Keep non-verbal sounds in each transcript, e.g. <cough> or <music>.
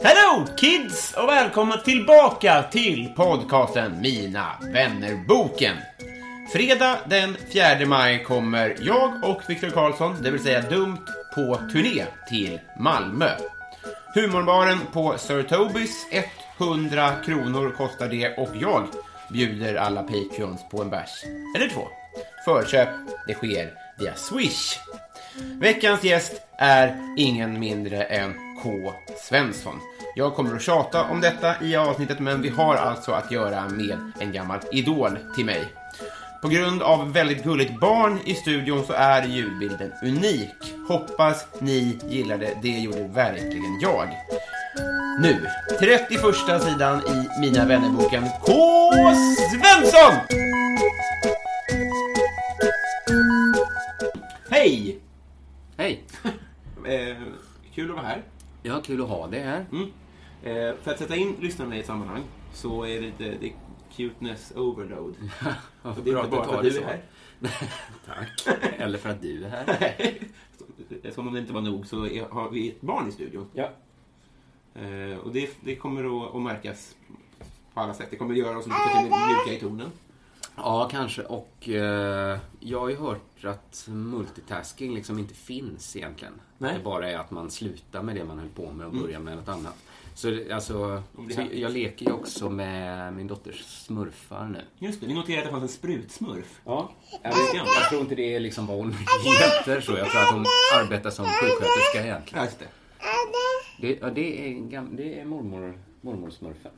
Hello kids och välkomna tillbaka till podcasten Mina vänner-boken. Fredag den 4 maj kommer jag och Viktor Karlsson, det vill säga Dumt, på turné till Malmö. Humorbaren på Sir Tobis, 100 kronor kostar det och jag bjuder alla Patreons på en bärs, eller två. Förköp, det sker via Swish. Veckans gäst är ingen mindre än K. Svensson. Jag kommer att tjata om detta i avsnittet, men vi har alltså att göra med en gammal idol till mig. På grund av väldigt gulligt barn i studion så är ljudbilden unik. Hoppas ni gillade, det gjorde verkligen jag. Nu, 31 sidan i Mina vännerboken K. Svensson! Ja, kul att ha dig här. Mm. Eh, för att sätta in lyssnarna i ett sammanhang så är det det är cuteness overload. <laughs> Vad Och det är bra inte att bara du för att det du är här. <laughs> Tack. <laughs> Eller för att du är här. Som om det inte var nog så är, har vi ett barn i studion. Ja. Eh, och det, det kommer att, att märkas på alla sätt. Det kommer att göra oss lite mjuka i tonen. Ja, kanske. Och eh, jag har ju hört att multitasking liksom inte finns egentligen. Nej. Det bara är att man slutar med det man höll på med och börjar med något annat. Så, alltså, så jag leker ju också med min dotters smurfar nu. Just det, vi noterade att det fanns en sprutsmurf. Ja, jag, jag tror inte det är liksom vad hon heter så. Jag tror att hon arbetar som sjuksköterska egentligen. Ja, just det. Det, ja, det är, det är mormor, mormorsmurfen.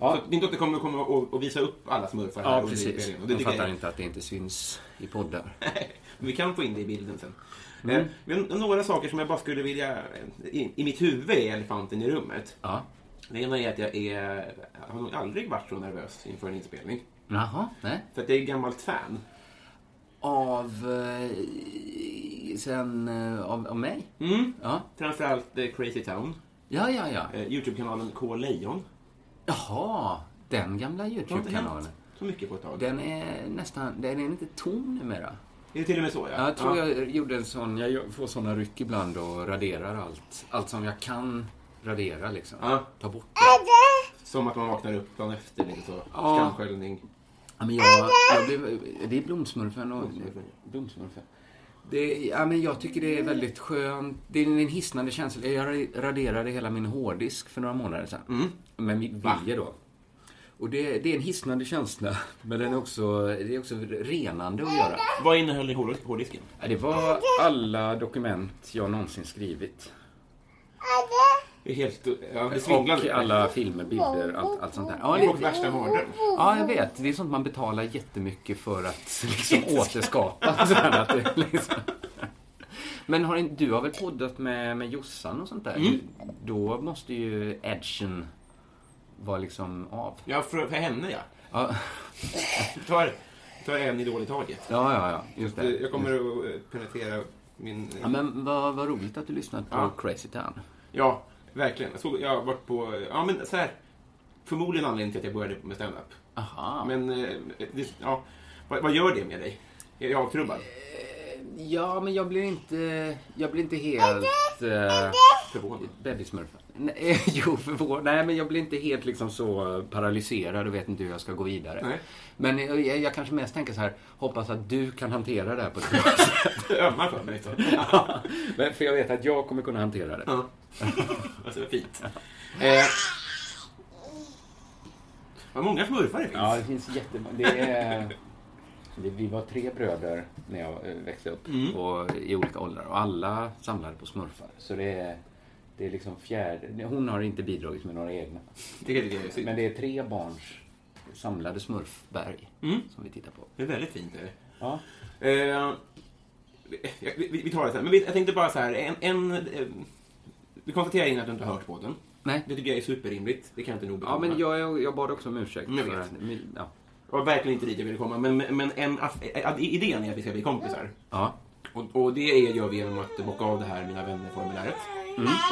Så din dotter kommer, kommer att, att visa upp alla smurfar här Ja, precis. Och det De tycker fattar jag, inte att det inte syns i poddar. <laughs> Men vi kan få in det i bilden sen. Mm. Eh, har några saker som jag bara skulle vilja... I, i mitt huvud är elefanten i rummet. Ja. Det ena är att jag är... Jag har nog aldrig varit så nervös inför en inspelning. Jaha, nej. För att jag är gammalt fan. Av... Eh, sen... Eh, av, av mig? Mm. Ja. Framförallt eh, Crazy Town. Ja, ja, ja. Eh, Youtube-kanalen K. Lejon. Jaha, den gamla Youtube-kanalen. så mycket på ett tag. Den är nästan... Den är inte tom numera. Är det till och med så? Ja, Ja, jag tror ja. jag gjorde en sån... Jag får såna ryck ibland och raderar allt. Allt som jag kan radera liksom. Ja. Ta bort det. Som att man vaknar upp dagen efter. Lite så. Ja. Skamsköljning. Ja, men jag, jag blev, det är Blomsmurfen och... Blomsmurfen. Blomsmurfen. Det, ja, men jag tycker det är väldigt skönt. Det är en hisnande känsla. Jag raderade hela min hårddisk för några månader sedan. Med min vilja då. Och det, det är en hisnande känsla. <laughs> Men den är också, det är också renande att göra. Vad innehöll hård- hårddisken? Ja, Det var alla dokument jag någonsin skrivit. Det är helt... Ja, det Och svindlande. alla filmer, bilder, allt, allt sånt där. Ja, Det det, värsta mardröm. ja, jag vet. Det är sånt man betalar jättemycket för att <laughs> liksom återskapa. <laughs> Så här, att det liksom... Men har, inte- du har väl poddat med, med Jossan och sånt där? Mm. Då måste ju edgen vara liksom av. Ja, för, för henne ja. Ja, <laughs> tar, tar en idol i taget. ja, ja, ja just det. Jag kommer att penetrera min... Ja, men vad, vad roligt att du lyssnade på Ja. Crazy Town. Ja, verkligen. Jag, såg, jag har varit på... Ja, men så här. Förmodligen anledningen till att jag började med stand-up. Aha. Men, eh, det, ja. Vad, vad gör det med dig? Är jag avtrubbad? Ja, men jag blir inte, jag blir inte helt... eh, Förvånad. Bebissmurfar. Nej, <laughs> jo, förvånad. Nej, men jag blir inte helt liksom så paralyserad och vet inte hur jag ska gå vidare. Nej. Men jag, jag, kanske mest tänker så här, hoppas att du kan hantera det här på ett bra <laughs> sätt. Ömmar för mig. Så. <laughs> Men för jag vet att jag kommer kunna hantera det. Ja. alltså, fint. Eh, vad många smurfar det finns. Ja, det finns jättemånga. Det är... Vi var tre bröder när jag eh, växte upp och, i olika åldrar och alla samlade på smurfar. Så det är, det är liksom fjärde... Hon har inte bidragit med några egna. Det tycker jag är synd. Men det är tre barns samlade smurfberg som vi tittar på. Det är väldigt fint. Det. Ja. Eh, vi, vi, vi tar det sen. Men vi, jag tänkte bara så här. En, en, eh, vi konstaterar innan att du inte har hört podden. Nej. Det tycker jag är superrimligt. Det kan jag inte nog Ja, men jag, jag bad också om ursäkt. Jag vet. att- men- Ja. Det var verkligen inte dit jag ville komma. Men, men en, eh, idén är att vi ska bli kompisar. ja. Och, och det är, gör vi genom att bocka av det här Mina vänner-formuläret.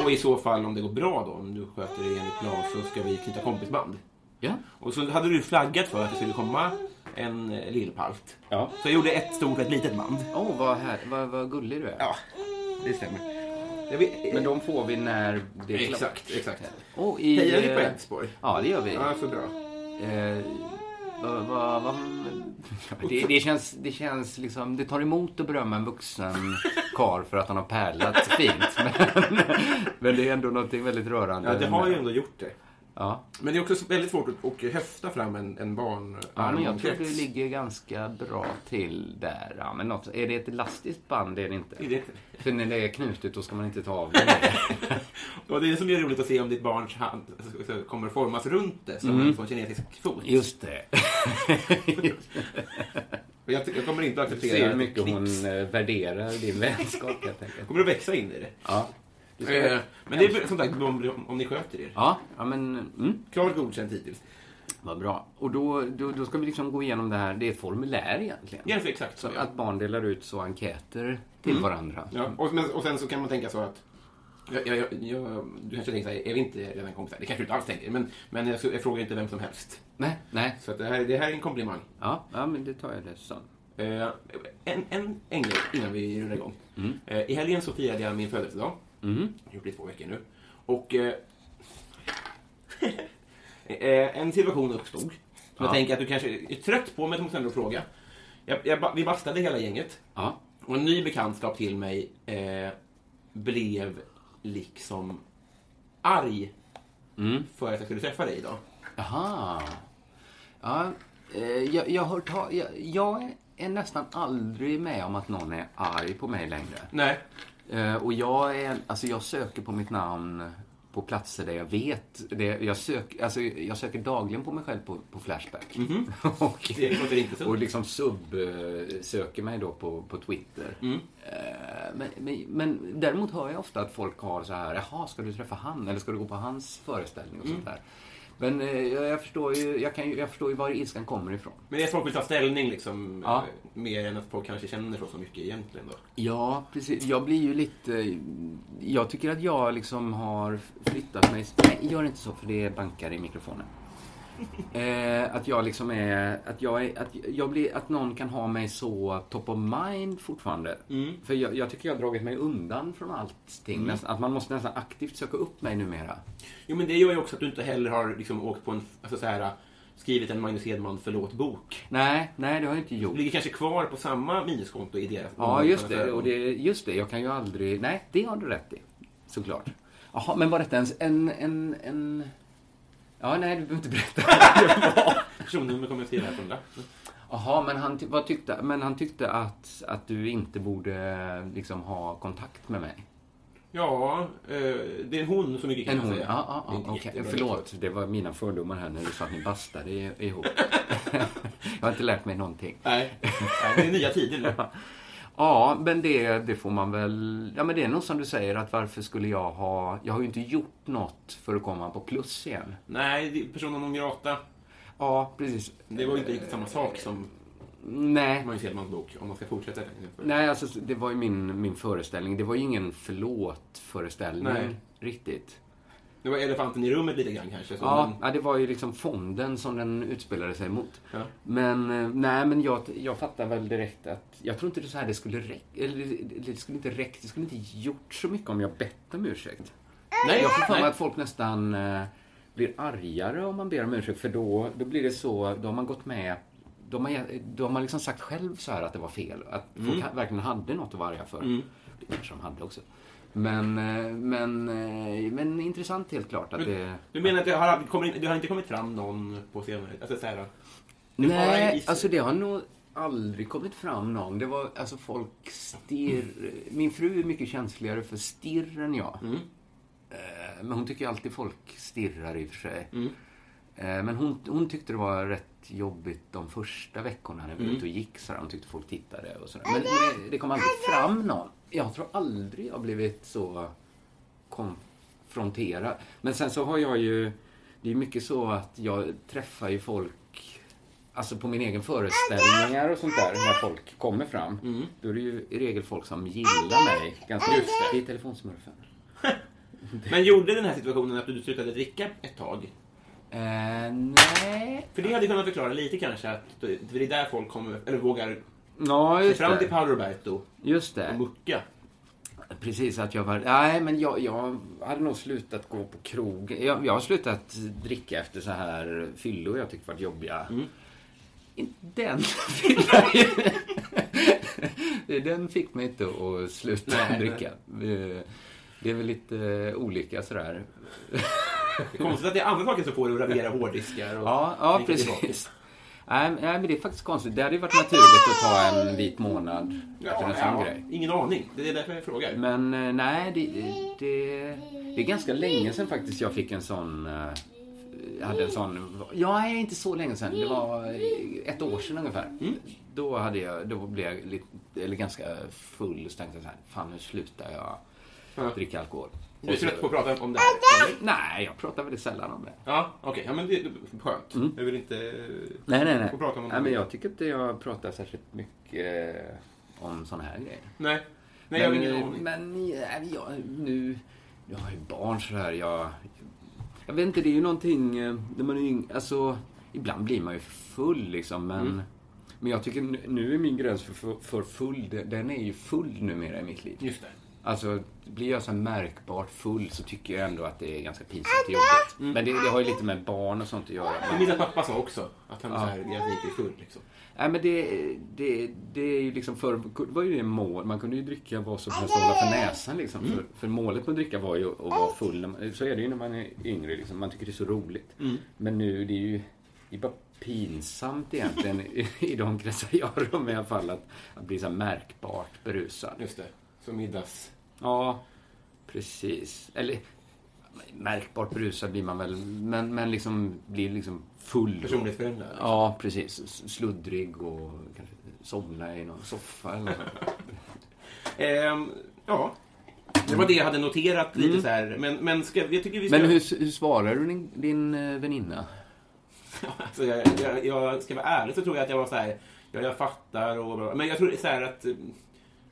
Och i så fall, om det går bra då, om du sköter det enligt plan, så ska vi knyta kompisband. Ja. Och så hade du flaggat för att det skulle komma en eh, lillpalt. Ja. Så jag gjorde ett stort och ett litet band. Åh, vad, här, vad, vad gullig du är. Ja, det stämmer. Vet, Men de får vi när det är klart. Exakt, exakt. Och i, Hejar ni på eh, Elfsborg? Ja, det gör vi. Ja, så bra. Eh, vad- vad- vad- det, det, känns, det känns liksom, det tar emot att berömma en vuxen karl för att han har pärlat fint. <laughs> Men, men det är ändå något väldigt rörande. Ja, det har ju ändå gjort det. Ja, Men det är också väldigt svårt att, höfta fram en, en barn ja men jag tror det ligger ganska bra till där. Ja, men något, är det ett elastiskt band? Det är det inte. Det är det. För när det är knutet då ska man inte ta av det. <laughs> Och det är det som är roligt att se om ditt barns hand kommer formas runt det som en sån kinesisk fot. Just det. <laughs> Jag, jag kommer inte att acceptera hur att mycket det hon eh, värderar din vänskap helt enkelt. kommer att växa in i det. Ja. Eh, Men det är som sagt om, om ni sköter er. Ja, ja men mm, Klart godkänt hittills. vad bra. Och då, då, då ska vi liksom gå igenom det här. Det är ett formulär egentligen. Ja, exakt så. Ja. att barn delar ut så enkäter till varandra. Ja, och, men, och sen så kan man tänka så att jag, jag, jag, du kanske tänker så här, är vi inte redan kompisar? Det kanske du inte alls tänker, men, men jag, jag frågar inte vem som helst. Nej, nej. Så det, här, det här är en komplimang. Ja, ja men det tar jag det som. Eh, en, en, en grej innan vi rullar igång. Eh, I helgen så firade jag min födelsedag. Mm. Jag gjort det i två veckor nu. Och <laughs> eh, eh, en situation uppstod. Som jag Ja. tänker att du kanske är trött på, men jag måste ändå fråga. Jag, jag, vi bastade hela gänget. Ja. Och en ny bekantskap till mig eh, blev liksom arg Mm. för att jag skulle träffa dig idag. Jaha. Ja, eh, jag, jag, hört, jag, jag är nästan aldrig med om att någon är arg på mig längre. Nej. Eh, och jag, är, alltså jag söker på mitt namn på platser där jag vet. Det, jag, sök, alltså jag söker dagligen på mig själv på, på Flashback. <laughs> och, Det låter inte så. och liksom sub-söker mig då på, på Twitter. Eh, men, men, men däremot hör jag ofta att folk har så här, jaha, ska du träffa han? Eller ska du gå på hans föreställning? Och sånt där. Men eh, jag, förstår ju, jag, kan ju, jag förstår ju var ilskan kommer ifrån. Men det är att folk vill ta ställning liksom, Ja. eh, mer än att folk kanske känner så, så mycket egentligen då. Ja, precis. Jag blir ju lite... Jag tycker att jag liksom har flyttat mig... Nej, gör inte så för det bankar i mikrofonen. <laughs> Eh, att jag liksom är... Att jag, är, att jag blir... Att någon kan ha mig så top of mind fortfarande. För jag, jag tycker jag har dragit mig undan från allting. Nästan, att man måste nästan aktivt söka upp mig numera. Jo, men det gör ju också att du inte heller har liksom, åkt på en, alltså, så här, skrivit en Magnus Hedman förlåt-bok. Nej, nej det har jag inte gjort. Du ligger kanske kvar på samma minuskonto i deras... Ja, just det. affärer. Och det. Just det, jag kan ju aldrig... Nej, det har du rätt i. Såklart. Jaha, men var detta ens en... en, en... Ja, nej, du behöver inte berätta. <laughs> Personnummer kommer jag skriva här på den där. Jaha, men han, vad tyckte, men han tyckte att, att du inte borde liksom ha kontakt med mig. Ja, eh, det är en hon så mycket kan En jag säga. Ja, ja, inte ja, jättebra. Förlåt, det var mina fördomar här när du sa att ni bastade ihop. <laughs> jag har inte lärt mig någonting. Nej, Nej, det är nya tider nu. <laughs> Ja, men det, det får man väl... Ja, men det är nog som du säger att varför skulle jag ha... Jag har ju inte gjort något för att komma på plus igen. Nej, personen non grata. Ja, precis. Det var ju inte riktigt samma sak som Nej. Magnus Hedmans bok, om man ska fortsätta. Nej, alltså det var ju min, min föreställning. Det var ju ingen förlåt-föreställning riktigt. Det var elefanten i rummet lite grann kanske. Så Ja, man, ja, det var ju liksom fonden som den utspelade sig mot. Ja. Men, eh, nej, men jag, jag fattar väl direkt att jag tror inte det så här det skulle räcka. Det- skulle inte räckt. Det skulle inte gjort så mycket om jag bett om ursäkt. Nej, Jag får för mig att folk nästan eh, blir argare om man ber om ursäkt för då, då blir det så, då har man gått med då har man, då har man liksom sagt själv så här att det var fel. Att folk Mm. ha- verkligen hade något att vara arga för. Det kanske de hade också. Men, eh, men, eh, men intressant helt klart att det... Du menar att det har, kommit, det har inte kommit fram någon på senare Alltså så här, Nej, alltså det har nog aldrig kommit fram någon. Det var alltså folk stirr... Min fru är mycket känsligare för stirr än jag. Mm. Eh, Men hon tycker alltid folk stirrar i och för sig. Mm. Men hon, hon tyckte det var rätt jobbigt de första veckorna när vi Mm. var ute och gick. Så här. Hon tyckte folk tittade och sådär. Men det, det kom aldrig fram någon. Jag tror aldrig jag har blivit så konfronterad. Men sen så har jag ju... Det är mycket så att jag träffar ju folk Alltså på min egen föreställningar och sånt där, när folk kommer fram. Då är det ju i regel folk som gillar mig ganska Just det. Det är telefonsmurfen. <laughs> Men gjorde den här situationen att du slutade dricka ett tag? Eh, nej. För det hade kunnat förklara lite kanske att det är där folk kommer, eller vågar Ja, se just fram till. Paolo Roberto Just och det. mucka. Precis, att jag var... Nej, men jag, jag hade nog slutat gå på krog. Jag, jag har slutat dricka efter så här fyllor jag tyckte varit jobbiga. Inte Den. <laughs> Den fick mig inte att sluta Nej, dricka. Eh, Det är väl lite olika sådär. Konstigt att det är andra saker som får dig att radera hårddiskar och Ja, ja precis. Nej, men- nej, men det är faktiskt konstigt. Det hade ju varit naturligt att ta en vit månad efter Ja, en sån ja, grej. ingen aning. Det är därför jag frågar. Men eh, nej, det, det, det är ganska länge sedan faktiskt jag fick en sån... eh, hade en sån... Ja, nej, inte så länge sedan. Det var eh, ett år sedan ungefär. Då, hade jag, då blev jag lite, eller ganska full och så tänkte jag så här, fan nu slutar jag Ja. dricka alkohol. Du är trött på att prata om det här? Nej, jag pratar väldigt sällan om det. Ja, okej. Ja, men det är skönt. Jag vill inte... Nej, nej, nej. Prata om nej något men jag tycker inte jag pratar särskilt mycket eh, om såna här grejer. Nej. Nej, jag har ingen eh, aning. men äh, jag, nu... Jag har ju barn så här. Jag, jag vet inte, det är ju någonting... eh, När man är yng, alltså, ibland blir man ju full liksom, men... Mm. Men jag tycker nu- är min gräns för, för, för full, den- den är ju full numera i mitt liv. Just det. Alltså, blir jag så märkbart full så tycker jag ändå att det är ganska pinsamt och jobbigt. Mm. Men det, det har ju lite med barn och sånt att göra. Jag minns att pappa sa också att han så här, jag gick full liksom. Nej, men det, det, det är ju liksom för, det var ju det mål. Man kunde ju dricka vad som helst och hålla för näsan liksom. För, för målet med att dricka var ju att vara full. man- Så är det ju när man är yngre liksom. Man tycker det är så roligt. Men nu, det är ju det är bara pinsamt egentligen i, de kretsar jag rör mig i alla fall. Att, att bli så märkbart berusad. Just det. Så middags... Ja, precis. Eller märkbart berusad blir man väl. Men, men liksom blir liksom full. Personlighetsförändrad. Ja, precis. Sluddrig och kanske somna i någon soffa eller. <laughs> Ehm, ja. Det var det jag hade noterat lite så här. Men, men ska, jag tycker vi ska... Men hur, hur svarar du din, din eh, väninna? <laughs> Alltså, jag, jag, jag ska vara ärlig så tror jag att jag var så här, ja, jag fattar och Men jag tror så här att,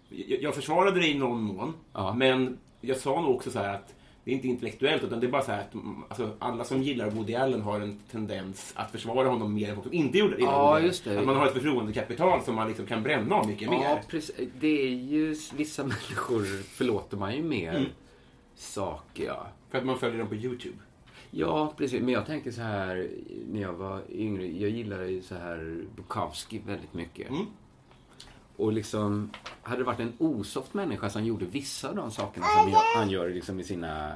jag, jag försvarade det i någon mån, Ja. men jag sa nog också så här att det är inte intellektuellt, utan det är bara så här att mm, alltså, alla som gillar Woody Allen har en tendens att försvara honom mer än folk som inte gjorde det. Ja, just det. Att man har ett förtroendekapital som man liksom kan bränna av mycket Ja, mer. precis. Det är ju vissa <laughs> människor förlåter man ju mer Mm. saker, ja. För att man följer dem på YouTube. Ja, precis. Men jag tänker så här, när jag var yngre, jag gillade ju så här Bukowski väldigt mycket. Mm. Och liksom, hade det varit en osoft människa som gjorde vissa av de sakerna som han gör liksom i sina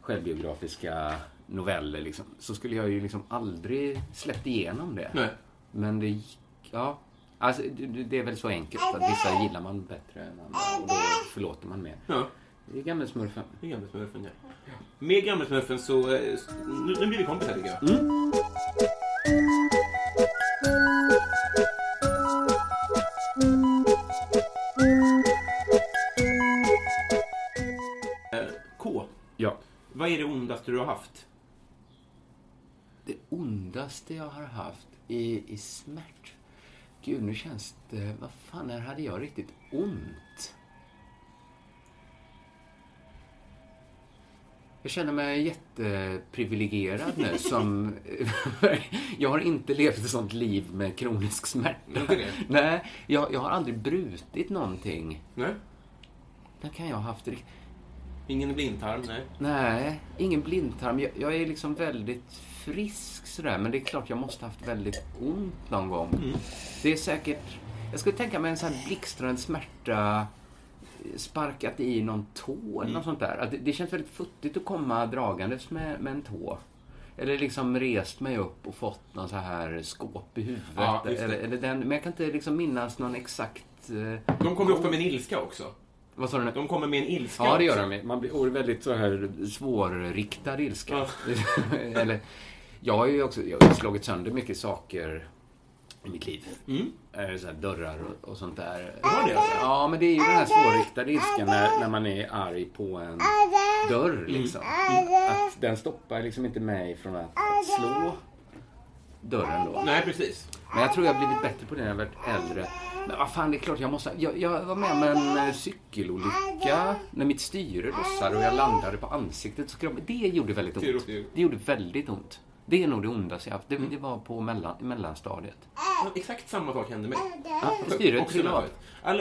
självbiografiska noveller, liksom, så skulle jag ju liksom aldrig släppt igenom det. Nej. Men det gick, ja. Alltså, det, är väl så enkelt att vissa gillar man bättre än andra och då förlåter man mer. Ja. Det är gammelsmurfen. Det är Gammelsmurfen, ja. Med Gammelsmurfen så... eh, Nu, nu blir vi kompisar, tycker jag. Eh, ondaste du har haft? Det ondaste jag har haft i, i smärt... Gud, nu känns det... Vad fan, när hade jag riktigt ont? Jag känner mig jätteprivilegierad nu som... <laughs> jag har inte levt ett sånt liv med kronisk smärta. Det? Nej, jag, jag har aldrig brutit någonting. Nej? När kan jag ha haft det? Ingen blindtarm, nej. Nej, ingen blindtarm. Jag, jag är liksom väldigt frisk sådär, men det är klart jag måste ha haft väldigt ont någon gång. Det är säkert... Jag skulle tänka mig en sån här blixtrande smärta sparkat i någon tå eller något sånt där. Det, det känns väldigt futtigt att komma dragandes med, med en tå. Eller liksom rest mig upp och fått någon så här skåp i huvudet. Ja, eller, eller den, men jag kan inte liksom minnas någon exakt... eh, De kommer ofta med en ilska också. Vad sa du nu? De kommer med en ilska Ja, det gör de. Man blir väldigt så här svårriktad ilska. <laughs> Eller, jag har ju också jag har slagit sönder mycket saker i mitt liv. Mm. Eh, Så dörrar och, och sånt där. Har det alltså? Ja, men det är ju den här svårriktade ilskan när, när man är arg på en dörr. Liksom. Att den stoppar liksom inte mig från att, att slå dörren då. Nej, precis. Men jag tror jag har blivit bättre på det när jag varit äldre. Men vad fan, det är klart jag måste... Jag, jag var med om en eh, cykelolycka när mitt styre lossade och jag landade på ansiktet. Så det gjorde väldigt ont. Det gjorde väldigt ont. Det är nog det ondaste jag haft. Det, det var på mellan, mellanstadiet. Ja, Exakt samma sak hände mig. Ja, styret trillade av.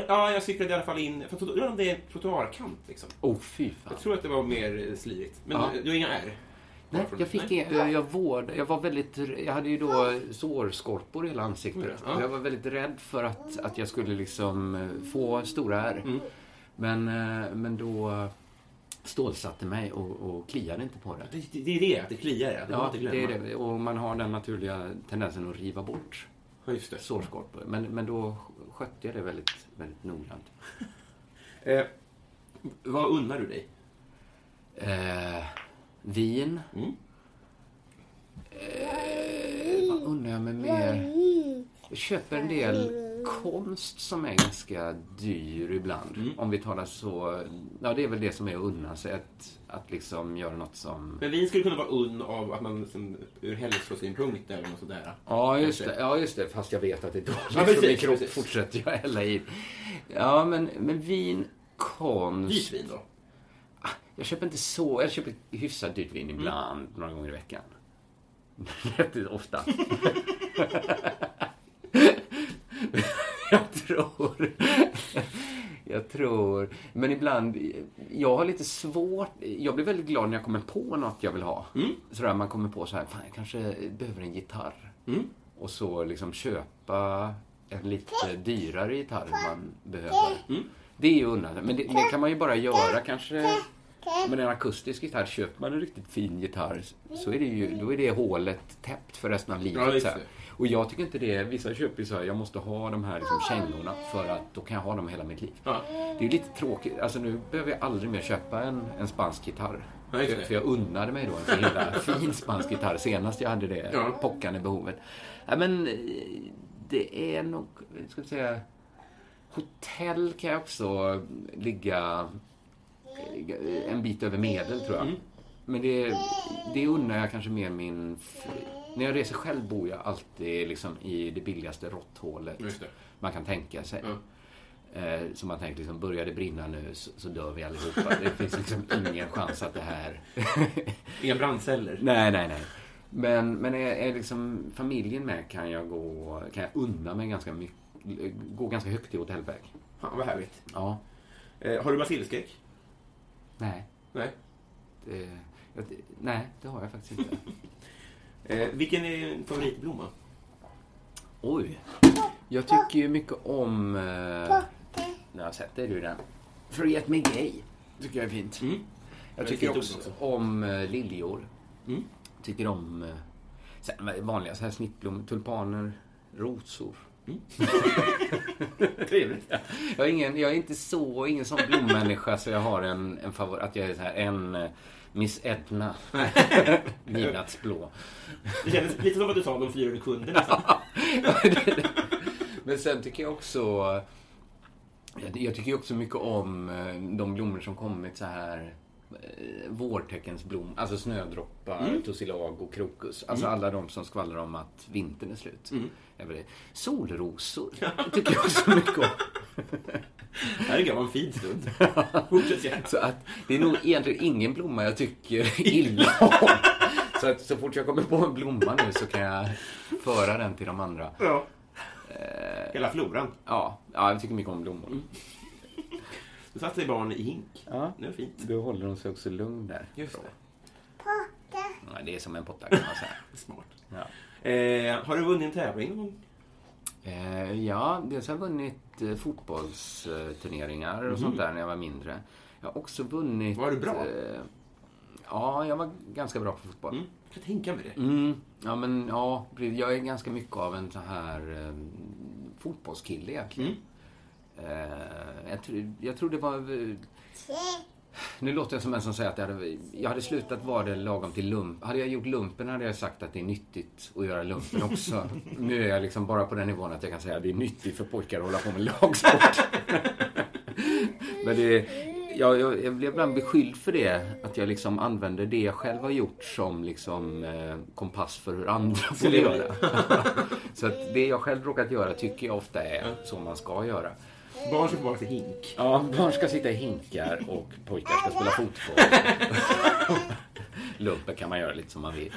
Ja, jag cyklade i alla fall in... För undrar om det är trottoarkant liksom. Oh, fy fan. Jag tror att det var mer eh, slirigt. Men Ja. du har inga R? Nej, jag fick Nej. jag, jag vård, jag var väldigt, jag hade ju då sårskorpor i hela ansiktet. Ja. Jag var väldigt rädd för att, att jag skulle liksom eh, få stora ärr. Mm. Men, eh, men då stålsatte mig och, och kliade inte på det. Det, det är det, att det kliar. Ja, det Ja, det är det. Och man har den naturliga tendensen att riva bort Ja, just det. sårskorpor. Men, men då skötte jag det väldigt, väldigt noggrant. <laughs> Eh, vad unnar du dig? Eh, vin. Mm. Eh, vad undrar jag mig mer? Jag köper en del konst som är ganska dyr ibland. Mm. Om vi talar så... Ja, det är väl det som är att unna sig. Att, att liksom göra något som... Men vin skulle kunna vara unn av att man liksom, ur hälsosynpunkt eller något sådär. Ja, just det. Ja, just det. Fast jag vet att det är dåligt Ja, precis, för min kropp precis. fortsätter jag hälla i. Ja, men, men vin, konst... Vitvin då? Jag köper inte så... Jag köper hyfsat dyrt Mm. vin ibland, några gånger i veckan. <laughs> Rätt ofta. <laughs> jag tror... Jag tror... Men ibland... Jag har lite svårt... Jag blir väldigt glad när jag kommer på något jag vill ha. Mm. Sådär, man kommer på så här, fan jag kanske behöver en gitarr. Mm. Och så liksom köpa en lite dyrare gitarr man behöver. Mm. Det är ju unnat. Men det, det kan man ju bara göra kanske med en akustisk gitarr. Köper man en riktigt fin gitarr så är det ju, då är det hålet täppt för resten av livet. Ja. Och jag tycker inte det. Vissa köper ju så här, jag måste ha de här liksom kängorna för att då kan jag ha dem hela mitt liv. Ja. Det är ju lite tråkigt. Alltså nu behöver jag aldrig mer köpa en, en spansk gitarr. Just för, för jag unnade mig då en så himla fin spansk gitarr senast jag hade det Ja. pockande behovet. Ja, men eh, det är nog, ska vi säga, hotell kan jag också ligga en bit över medel tror Mm. jag. Men det, det unnar jag kanske mer min... När jag reser själv bor jag alltid liksom i det billigaste råtthålet man kan tänka sig. Ja. Eh, så man tänker liksom, börjar det brinna nu så, så dör vi allihopa. Det finns liksom ingen chans att det här... <laughs> Inga brandceller. nej, nej, nej. Men, men är, är liksom familjen med kan jag gå, kan jag unna mig ganska mycket, gå ganska högt i hotellväg. Fan, vad härligt. Ja. Eh, har du basilskräck? Nej. Nej. Det, jag, det, nej, det har jag faktiskt inte. <laughs> Eh, vilken är din favoritblomma? Oj. Jag tycker ju mycket om... Eh, jag har sett det du den. Forget Me Gay. Tycker jag är fint. Mm. Jag tycker fint också, också. om eh, liljor. Mm. Tycker om eh, vanliga så här snittblommor, tulpaner, rosor. <laughs> Trevligt. Jag är, ingen, jag är inte så, ingen sån blommänniska så jag har en, en favorit, att jag är så här, en eh, Miss Edna. <laughs> Midnattsblå. Det kändes lite som att du sa de fyra kunder nästan. <laughs> Men sen tycker jag också... Jag jag tycker också mycket om eh, de blommor som kommit så här eh, vårteckensblom, alltså snödroppar, tussilago, krokus. Alltså alla de som skvallrar om att vintern är slut. Vet, solrosor tycker jag också mycket om. Det här kan vara en fin stund. <laughs> Fortsätt gärna. Så att det är nog egentligen ingen blomma jag tycker <laughs> illa om. Så att så fort jag kommer på en blomma nu så kan jag föra den till de andra. Ja. Hela floran. Ja, ja jag tycker mycket om blommor. Då satt sig barn i hink. Ja. Det var fint. Då håller de sig också lugn där. Just det. Ja, det är som en potta kan man säga. <laughs> Smart. Ja. Eh, har du vunnit en tävling någon gång? Eh, ja, dels har jag vunnit eh, fotbollsturneringar och sånt där när jag var mindre. Jag har också vunnit... Var du bra? Eh, ja, jag var ganska bra på fotboll. Mm. Jag kan tänka mig det. Mm. Ja, men ja, jag är ganska mycket av en så här eh, fotbollskille egentligen. Eh, jag, tror, jag tror det var... eh, Nu låter jag som en som säger att jag hade, jag hade slutat vara det lagom till lump. Hade jag gjort lumpen hade jag sagt att det är nyttigt att göra lumpen också. <laughs> nu är jag liksom bara på den nivån att jag kan säga att det är nyttigt för pojkar att hålla på med lagsport. <laughs> Men det, jag, jag, jag blev ibland beskylld för det. Att jag liksom använder det jag själv har gjort som liksom eh, kompass för hur andra borde göra. <laughs> Så att det jag själv råkat göra tycker jag ofta är så man ska göra. Barn som får vara till hink. Ja, barn ska sitta i hinkar och pojkar ska spela fotboll. <laughs> Lumpen kan man göra lite som man vill.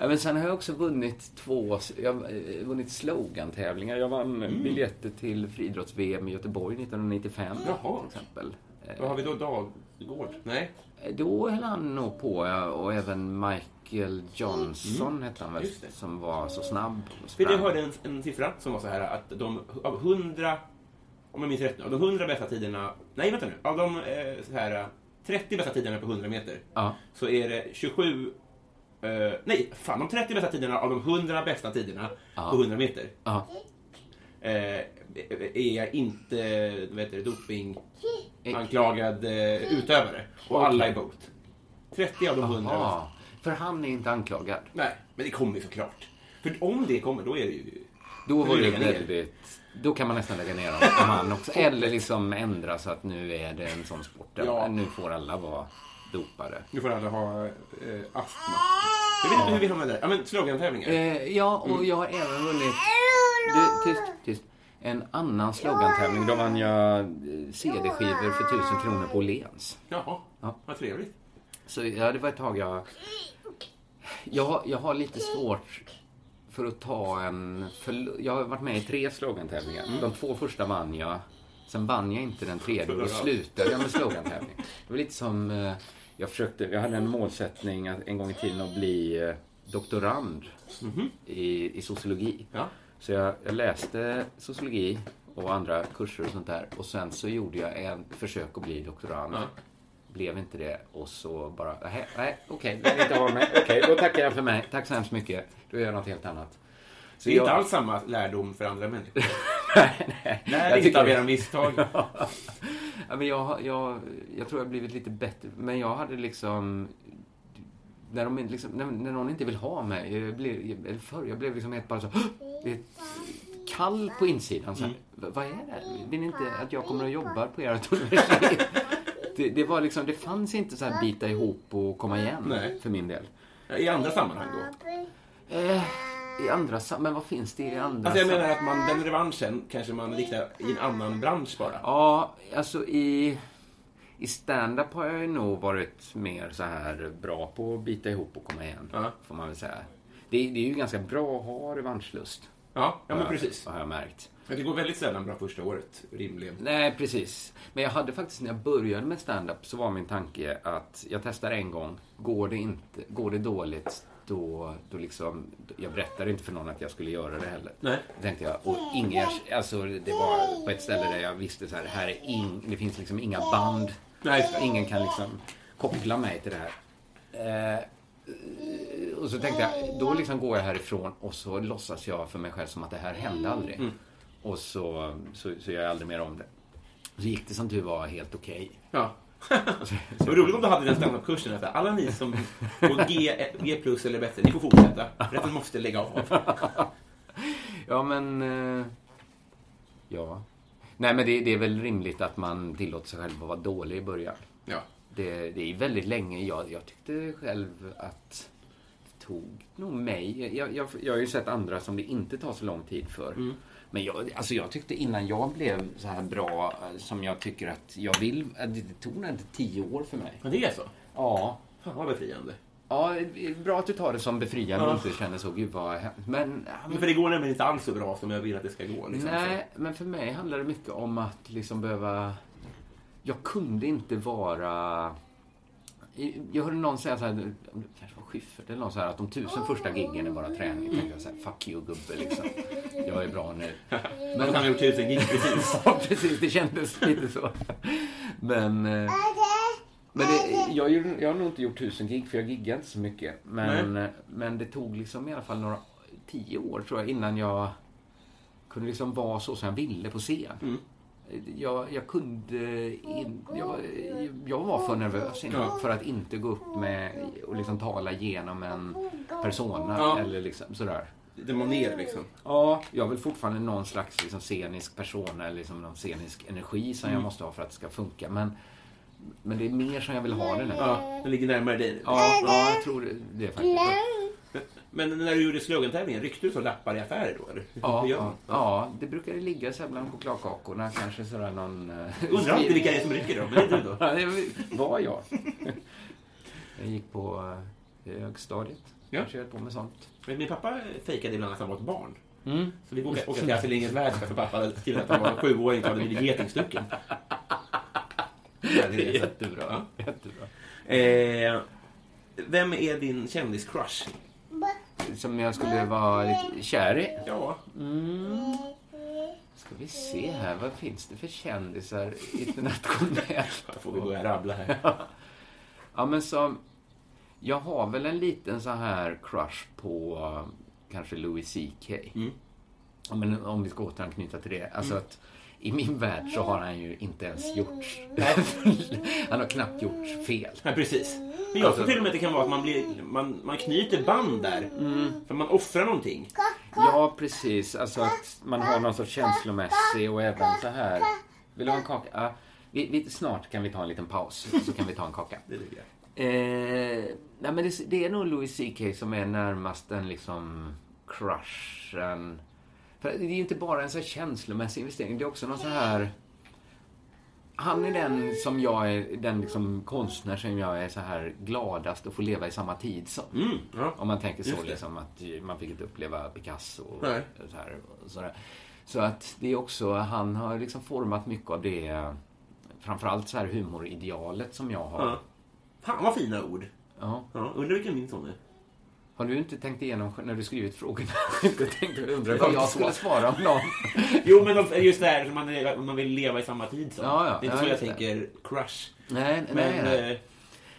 Ja, men sen har jag också vunnit två jag har eh, vunnit slogan-tävlingar. Jag vann biljetter till friidrotts-VM i Göteborg 1995 Jaha. till exempel. Vad har vi då? Dagård? Nej? Eh, Då höll han nog på, ja, och även Michael Johnson hette han väl, som var så snabb. och För jag hörde en, en siffra som var så här att de av 100, om jag minns rätt nu, av de 100 bästa tiderna, nej vänta nu, av de eh, så här 30 bästa tiderna på 100 meter Ja. så är det 27, eh, nej fan de 30 bästa tiderna av de 100 bästa tiderna Ja. på 100 meter Ja. eh, är inte vad heter det, doping anklagad eh, utövare och alla är bot. 30 av de 100 bästa. Aha. För han är inte anklagad. Nej, men det kommer ju såklart. För om det kommer, då är det ju... Då var det väldigt... Då kan man nästan lägga ner dem också. Eller liksom ändra så att nu är det en sån sport där Ja. nu får alla vara dopade. Nu får alla ha eh, astma. Jag vet inte hur vi hamnade där. Ja, men slogantävlingar. Eh, ja, och jag har även vunnit... Du, tyst, tyst. En annan slogantävling. Då vann jag eh, CD-skivor för tusen kronor på Åhléns. Jaha, Ja. vad trevligt. Så ja, det var ett tag jag... Jag, jag har lite svårt för att ta en... För, jag har varit med i tre slogantävlingar. De två första vann jag. Sen vann jag inte den tredje och då slutade jag med slogantävling. Det var lite som... eh, Jag försökte... Jag hade en målsättning att en gång i tiden att bli eh, doktorand i, i sociologi. Ja. Så jag, jag läste sociologi och andra kurser och sånt där. Och sen så gjorde jag en försök att bli doktorand. Ja. Blev inte det och så bara, nej, nej okej, vill inte ha mig. Okej, då tackar jag för mig. Tack så hemskt mycket. Då gör jag något helt annat. Så Det är jag- inte alls samma lärdom för andra människor. <laughs> nej, nej. Lär Jag inte tycker- av era misstag. <laughs> Ja, men jag, jag, jag tror jag har blivit lite bättre. Men jag hade liksom... När, de, inte liksom, när, när någon inte vill ha mig, jag blev, eller förr, jag blev liksom helt bara så... Det är kall på insidan. Så här, "V- Vad är det? Vill ni inte att jag kommer och jobbar på ert universitet? Det, det, var liksom, det fanns inte så här bita ihop och komma igen Nej. för min del. I andra sammanhang då. Eh, I andra sam- Men vad finns det i andra Alltså jag menar att man, den revanschen kanske man riktar i en annan bransch bara. Ja, alltså i, i stand-up har jag ju nog varit mer så här bra på att bita ihop och komma igen. Ja. Får man väl säga. Det, det är ju ganska bra att ha revanschlust. Ja, ja men precis. Har jag märkt. Men det går väldigt sällan bra första året, rimligen. Nej, precis. Men jag hade faktiskt när jag började med stand-up så var min tanke att jag testar en gång. Går det, inte, går det dåligt, då, då liksom... Jag berättade inte för någon att jag skulle göra det heller. Nej. Då tänkte jag, och inga, alltså det var på ett ställe där jag visste så här, här är ing, det finns liksom inga band. Nej. Ingen kan liksom koppla mig till det här. Eh, och så tänkte jag, då liksom går jag härifrån och så låtsas jag för mig själv som att det här hände aldrig. Mm. Och så, så, så gör jag aldrig mer om det. Så gick det som tur var helt okej. Ja. <laughs> Det var roligt om du hade den standup-kursen. Alla ni som går G, G plus eller bättre, ni får fortsätta. Resten måste lägga av. <laughs> Ja, men... Eh, ja. Nej, men det, det är väl rimligt att man tillåter sig själv att vara dålig i början. Ja. Det, det är väldigt länge. Jag, jag tyckte själv att det tog nog mig. Jag, jag, jag har ju sett andra som det inte tar så lång tid för. Men jag, alltså jag tyckte innan jag blev så här bra eh, som jag tycker att jag vill. att Det tog nog inte tio år för mig. Men det är så? Ja. Fan vad befriande. Ja, är bra att du tar det som befriande och Ja. inte känner så, gud vad hemskt. Men Men för det går nämligen inte alls så bra som jag vill att det ska gå. Liksom. Nej, men för mig handlar det mycket om att liksom behöva... jag kunde inte vara... Jag hörde någon säga så här, det kanske var Schyffert eller någon så här, att de tusen första giggen är bara träning. Tänkte jag så här, fuck you gubbe liksom. Jag är bra nu. Men han har gjort tusen gig precis. <laughs> Ja, precis. Det kändes lite så. Men... eh, Men det, jag, jag har nog inte gjort tusen gig, för jag giggade inte så mycket. Men, eh, men det tog liksom i alla fall några, tio år tror jag, innan jag kunde liksom vara så som jag ville på scen. Jag, jag kunde in, jag, var- jag var för nervös innan för att inte gå upp med och liksom tala genom en persona Ja. eller liksom sådär. Det var ner liksom. Ja, jag har väl fortfarande någon slags liksom, scenisk persona eller liksom någon scenisk energi som Mm. jag måste ha för att det ska funka. Men, men det är mer som jag vill ha det nu. Ja, den ligger närmare dig. Ja, ja jag tror det, det är faktiskt. Men när du gjorde slogantävlingen, ryckte du så lappar i affärer då? Eller? Ja, ja, ja, det brukar ju ligga så här bland chokladkakorna. Kanske sådär någon... eh, Undrar alltid vilka det är som rycker då, men det är du då? <laughs> Var jag. Jag gick på eh, högstadiet. Ja. Jag körde på med sånt. Men min pappa fejkade ibland att han var ett barn. Mm. Så vi åkte till Astrid Lindgrens Värld för pappa till att han var sjuåring och hade blivit getingstucken. Ja, det är <laughs> Jättebra. Jättebra. Eh, vem är din kändis-crush? Som jag skulle vara lite kär i. Ja, Ska vi se här, vad finns det för kändisar internationellt? <laughs> då får vi börja rabbla här. Ja, men som... Jag har väl en liten så här crush på eh, kanske Louis CK. Mm. Ja, men om vi ska återanknyta till det. Alltså att i min värld så har han ju inte ens gjort... <laughs> han har knappt gjort fel. Ja, precis. Men jag tror till och med att det kan vara att man, blir, man, man knyter band där. För man offrar någonting. Ja, precis. Alltså att man har någon sorts känslomässig och även så här... Vill du ha en kaka? Ja, vi, vi, snart kan vi ta en liten paus, så kan vi ta en kaka. Det tycker jag. Eh, nej, men det, det är nog Louis CK som är närmast en liksom crushen. För det är ju inte bara en så här känslomässig investering, det är också någon så här... Han är den som jag är, den liksom konstnär som jag är så här gladast att få leva i samma tid som. Mm, ja. Om man tänker så liksom att man fick inte uppleva Picasso och Nej. så här. Och så, så att det är också, han har liksom format mycket av det, framförallt så här humoridealet som jag har. Ja. Fan vad fina ord. Ja. Ja, undrar vilken min son är. Har du inte tänkt igenom när du skrivit frågorna? <laughs> inte tänkt undra vad jag skulle svara om någon? <laughs> Jo, men just det här, man, man vill leva i samma tid som. Ja, ja. Det är inte Ja, så jag tänker crush. Nej, Men, nej, nej. eh,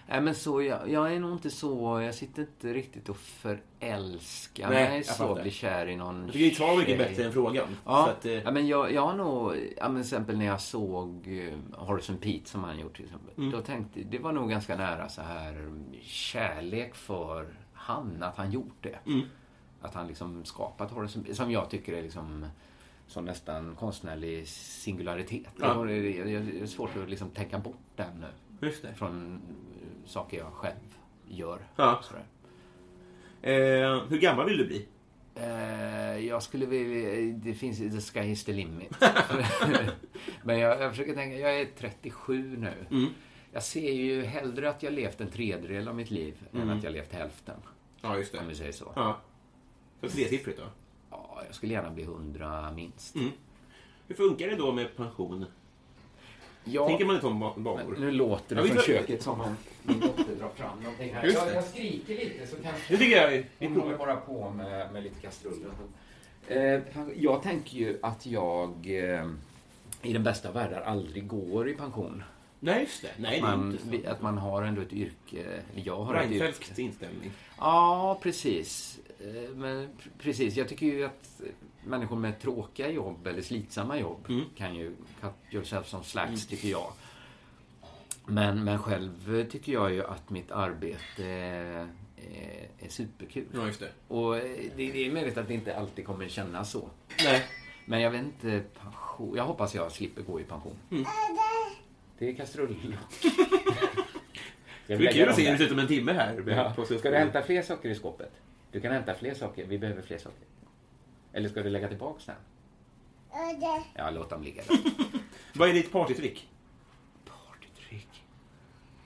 nej men så, jag, jag är nog inte så, jag sitter inte riktigt och förälskar Nej, mig så, blir kär i någon ditt svar var mycket bättre än frågan. Ja, att, eh, ja men jag, jag har nog, ja, men till exempel när jag såg eh, Horace Pete som han gjort till exempel. Mm. Då tänkte det var nog ganska nära så här kärlek för han, att han gjort det. Mm. Att han liksom skapat Pete, som jag tycker är liksom som nästan konstnärlig singularitet. Ja. Det är- Det svårt att liksom tänka bort den nu. Från saker jag själv gör. Ja. Eh, hur gammal vill du bli? Eh, jag skulle vilja... Det finns... The sky is the limit. <laughs> Men jag, jag försöker tänka... Jag är 37 nu. Mm. Jag ser ju hellre att jag levt en tredjedel av mitt liv Mm. än att jag levt hälften. Ja, just Om vi säger så. Ja. Så tresiffrigt då? Ja, jag skulle gärna bli 100 minst. Mm. Hur funkar det då med pension? Ja, Tänker man i de ba- banor? nu låter det Ja, från köket som om min dotter drar fram någonting här. Jag, det. jag skriker lite så kanske... Det tycker jag. Vi Hon håller bara på med, med lite kastruller. Eh, jag tänker ju att jag eh, i den bästa av världar aldrig går i pension. Nej, just det. Nej, det är man, vi- att man har ändå ett yrke. Jag har ett yrke. Reinfeldts inställning. Ja, precis. Eh, Men pr- precis, jag tycker ju att människor med tråkiga jobb eller slitsamma jobb Mm. kan ju cut yourself some slacks, tycker jag. Men, men själv tycker jag ju att mitt arbete är, är superkul. Ja, just det. Och eh, det, det är möjligt att det inte alltid kommer kännas så. Nej. Men jag vet inte, pension. Jag hoppas jag slipper gå i pension. Mm. Det är kastruller. Det är kul att se hur det ser ut om en timme här. Ja. Ska du hämta fler saker i skåpet? Du kan hämta fler saker. Vi behöver fler saker. Eller ska du lägga tillbaka den? Ja, låt dem ligga där. <laughs> Vad är ditt partytrick? Partytrick.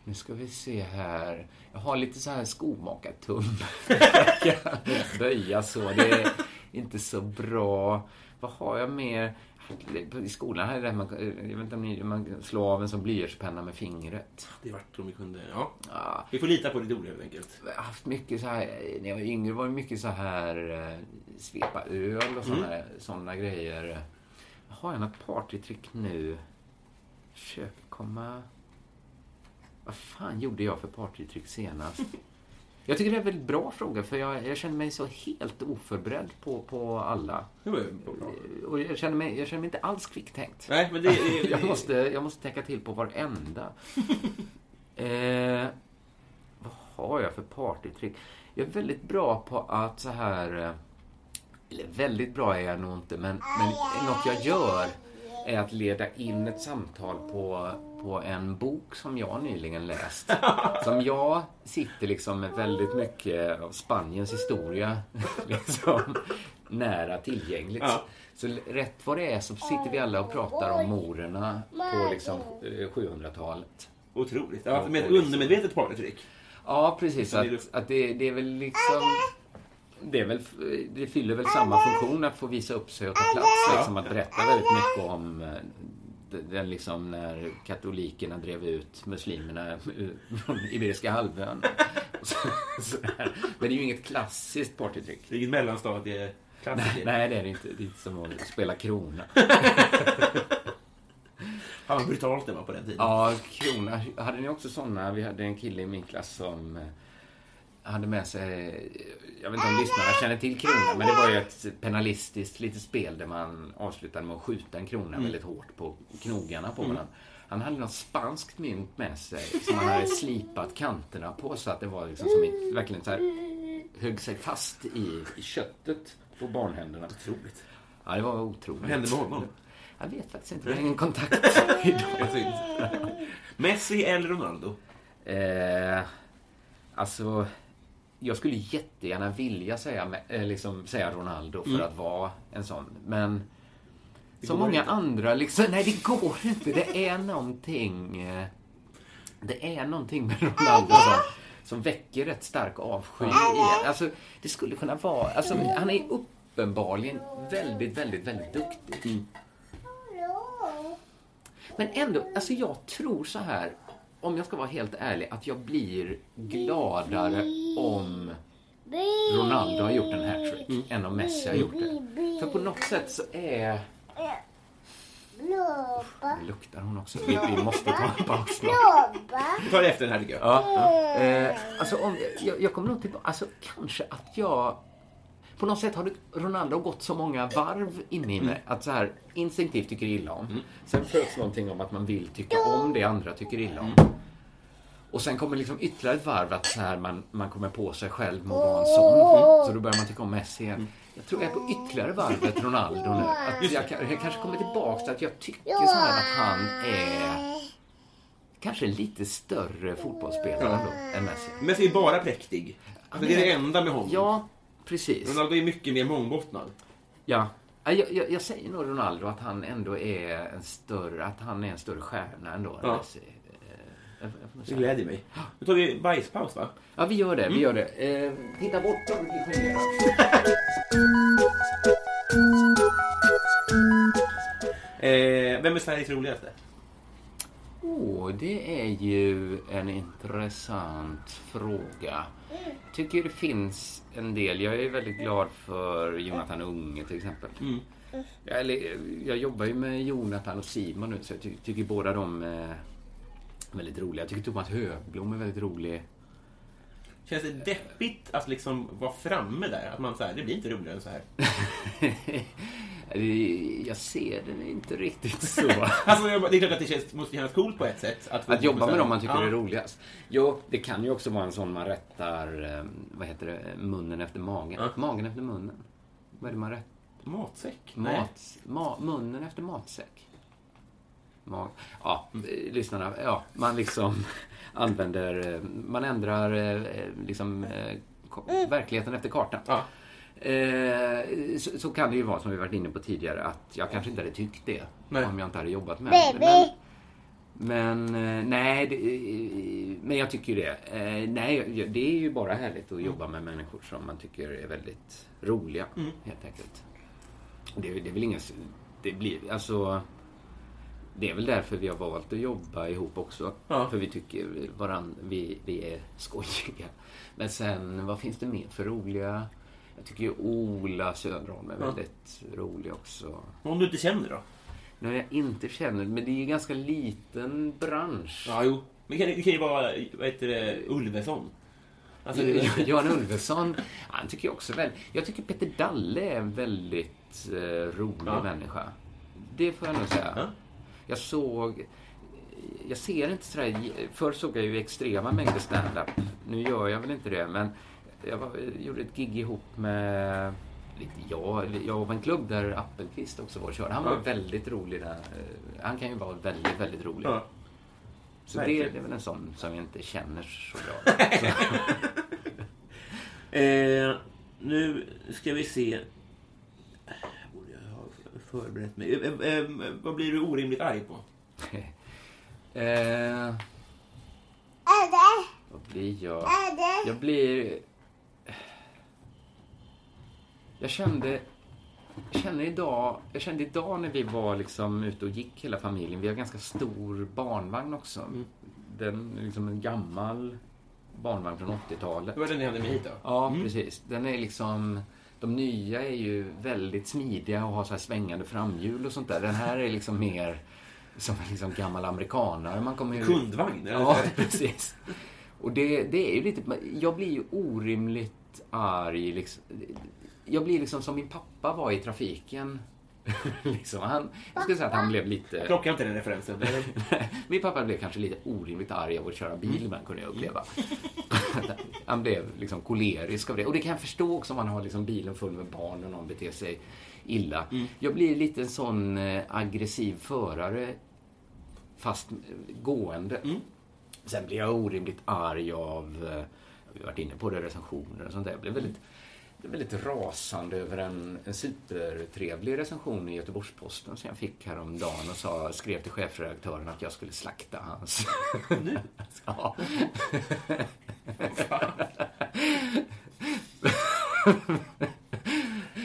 Nu ska vi se här. Jag har lite så här skomakartum. <laughs> Böja så. Det är inte så bra. Vad har jag mer? I skolan hade det man, jag vet inte om ni, man slår av en sån blyertspenna med fingret. Det vart om vi kunde... Ja. Ja, Vi får lita på ditt ord helt enkelt. jag har haft mycket så här, när jag var yngre var det mycket så här eh, svepa öl och såna, såna grejer. Har jag något partytrick nu? Försöker komma... Vad fan gjorde jag för partytrick senast? Jag tycker det är en väldigt bra fråga för jag, jag känner mig så helt oförberedd på, på alla. Och jag känner mig, jag känner mig inte alls kvicktänkt. Nej, men det... det <laughs> Jag måste, jag måste tänka till på varenda. <laughs> eh, vad har jag för partytrick? Jag är väldigt bra på att så här... eh, Eller väldigt bra är jag nog inte, men, men något jag gör är att leda in ett samtal på, på en bok som jag nyligen läst. <laughs> Som jag sitter liksom med väldigt mycket av Spaniens historia <laughs> liksom, nära tillgängligt. Ja. Så rätt vad det är så sitter vi alla och pratar om morerna på liksom eh, 700-talet. Otroligt. Ja, med ett undermedvetet partytrick. Ja, precis. Att, att det, det är väl liksom... Det, är väl, det fyller väl samma funktion att få visa upp sig och ta plats. Liksom, att berätta väldigt mycket om eh, den- liksom när katolikerna drev ut muslimerna från Iberiska halvön. Så, sådär. Men det är ju inget klassiskt partytrick. Det är inget mellanstadieklassiker. Nej, det är det inte. Det är inte som att spela krona. <laughs> Fan vad brutalt det var på den tiden. Ja, krona. Hade ni också såna? Vi hade en kille i min klass som eh, hade med sig, jag vet inte om lyssnarna känner till krona, men det var ju ett penalistiskt litet spel där man avslutade med att skjuta en krona väldigt hårt på knogarna på varandra. Han hade något spanskt mynt med sig som han hade slipat kanterna på så att det var liksom som ett, verkligen så här högg sig fast i, i köttet på barnhänderna. Otroligt. Ja, det var otroligt. Vad hände med honom? Jag vet faktiskt inte. Vi har ingen kontakt <laughs> idag. Messi eller Ronaldo? Eh, alltså, jag skulle jättegärna vilja säga, eh, liksom, säga Ronaldo för att vara en sån. Men som många inte. andra, liksom, nej det går inte. Det är någonting, eh, det är någonting med Ronaldo som, som väcker rätt stark avsky i. Alltså, det skulle kunna vara, alltså, han är uppenbarligen väldigt, väldigt, väldigt duktig. Men ändå, alltså jag tror så här, om jag ska vara helt ärlig, att jag blir gladare om Ronaldo har gjort en hattrick än om Messi har gjort det. För på något sätt så är... Nu luktar hon också. Vi, vi måste ta en paus snart. Vi tar det efter den här tycker jag. Ja. Eh, alltså om, jag, jag kommer nog tillbaka, alltså kanske att jag... På något sätt har Ronaldo gått så många varv inne i mig att så här instinktivt tycker illa om. Sen föds någonting om att man vill tycka om det andra tycker illa om. Och sen kommer liksom ytterligare ett varv att så här man, man kommer på sig själv med att vara en sån. Så då börjar man tycka om Messi igen. Jag tror jag är på ytterligare varvet Ronaldo nu. Att jag, jag kanske kommer tillbaka till att jag tycker så här att han är kanske en lite större fotbollsspelare ändå än Messi. Messi är bara präktig. Alltså, det är det enda med honom. Ja, precis. Ronaldo är mycket mer mångbottnad. Ja. Ja, Jag, jag, jag säger nog Ronaldo att han ändå är en större, att han är en större stjärna ändå än Ja. Messi. Eh, Det säga. glädjer mig. Nu tar vi bajspaus va? Ja, vi gör det. Mm. Vi gör det. Eh, titta bort. <laughs> Eh, vem är Sveriges roligaste? Åh, det är ju en intressant fråga. Jag tycker det finns en del. Jag är väldigt glad för Jonathan Unge till exempel. Jag, eller, jag jobbar ju med Jonathan och Simon nu så jag ty tycker båda de är väldigt roliga. Jag tycker Thomas Högblom är väldigt rolig. Känns det deppigt att liksom vara framme där? Att man säger det blir inte roligare än så här. <laughs> jag ser det inte riktigt så. <laughs> Alltså, det är klart att det känns, måste kännas coolt på ett sätt. få Att jobba med dem man tycker ja. är roligast. Jo, det kan ju också vara en sån man rättar, eh, vad heter det, munnen efter magen. Ja. Magen efter munnen. Vad är det man rättar? Matsäck? Nej. Mat, ma, munnen efter matsäck. Mag, ja, eh, lyssnarna, ja, man liksom <laughs> använder, eh, man ändrar liksom ko- verkligheten efter kartan. Ja. Eh, så, så kan det ju vara, som vi varit inne på tidigare, att jag kanske inte hade tyckt det Nej. om jag inte hade jobbat med det. Men, men eh, nej, det, eh, men jag tycker ju det. Nej, det är ju bara härligt att jobba med människor som man tycker är väldigt roliga, helt enkelt. Det, det är väl inget... Det blir... Alltså... Det är väl därför vi har valt att jobba ihop också. Ja. För vi tycker varann, vi, vi är skojiga. Men sen, vad finns det mer för roliga? Jag tycker ju Ola Söderholm är Ja. väldigt rolig också. Om du inte känner då? När jag inte känner, men det är ju en ganska liten bransch. Ja, jo. Men kan, det kan ju vara, vad heter det, Ulveson. Alltså, <laughs> Johan Ulveson, han tycker jag också väl. Jag tycker Peter Dalle är en väldigt eh, rolig Ja. människa. Det får jag nog säga. Ja. Jag såg... Jag ser inte sådär... Förr såg jag ju extrema mängder stand-up. Nu gör jag väl inte det, men jag var, gjorde ett gig ihop med... Lite jag, jag var en klubb där Appelqvist också var och körde. Han var Ja. väldigt rolig där. Eh, Han kan ju vara väldigt, väldigt rolig. ja. Så det, det är väl en sån som jag inte känner så bra. <laughs> <laughs> Eh, nu ska vi se. Jag borde ha förberett mig. Eh, eh, eh, vad blir du orimligt arg på? <laughs> Eh, vad blir jag? Jag blir... Jag kände... Jag känner idag, jag kände idag när vi var liksom ute och gick hela familjen. Vi har ganska stor barnvagn också. Den är liksom en gammal barnvagn från 80-talet. Det var den ni hade med hit då? Ja, precis. Den är liksom... De nya är ju väldigt smidiga och har så här svängande framhjul och sånt där. Den här är liksom mer som en liksom gammal amerikanare. Man kommer ju... Kundvagn? eller? Ja, <laughs> precis. Och det, det är ju lite... Jag blir ju orimligt arg. Liksom. Jag blir liksom som min pappa var i trafiken. <laughs> liksom, han, jag skulle säga att han blev lite... Klockar inte den referensen? <laughs> Min pappa blev kanske lite orimligt arg av att köra bil ibland, kunde jag uppleva. <laughs> han blev liksom kolerisk av det. Och det kan jag förstå också om man har liksom bilen full med barn och någon beter sig illa. Jag blir lite en sån eh, aggressiv förare, fast eh, gående. Sen blir jag orimligt arg av, eh, vi har varit inne på det, recensioner och sånt där. Jag blev väldigt, jag blev väldigt rasande över en, en supertrevlig recension i Göteborgs-Posten som jag fick häromdagen och sa, skrev till chefredaktören att jag skulle slakta hans... <laughs> ja. <laughs>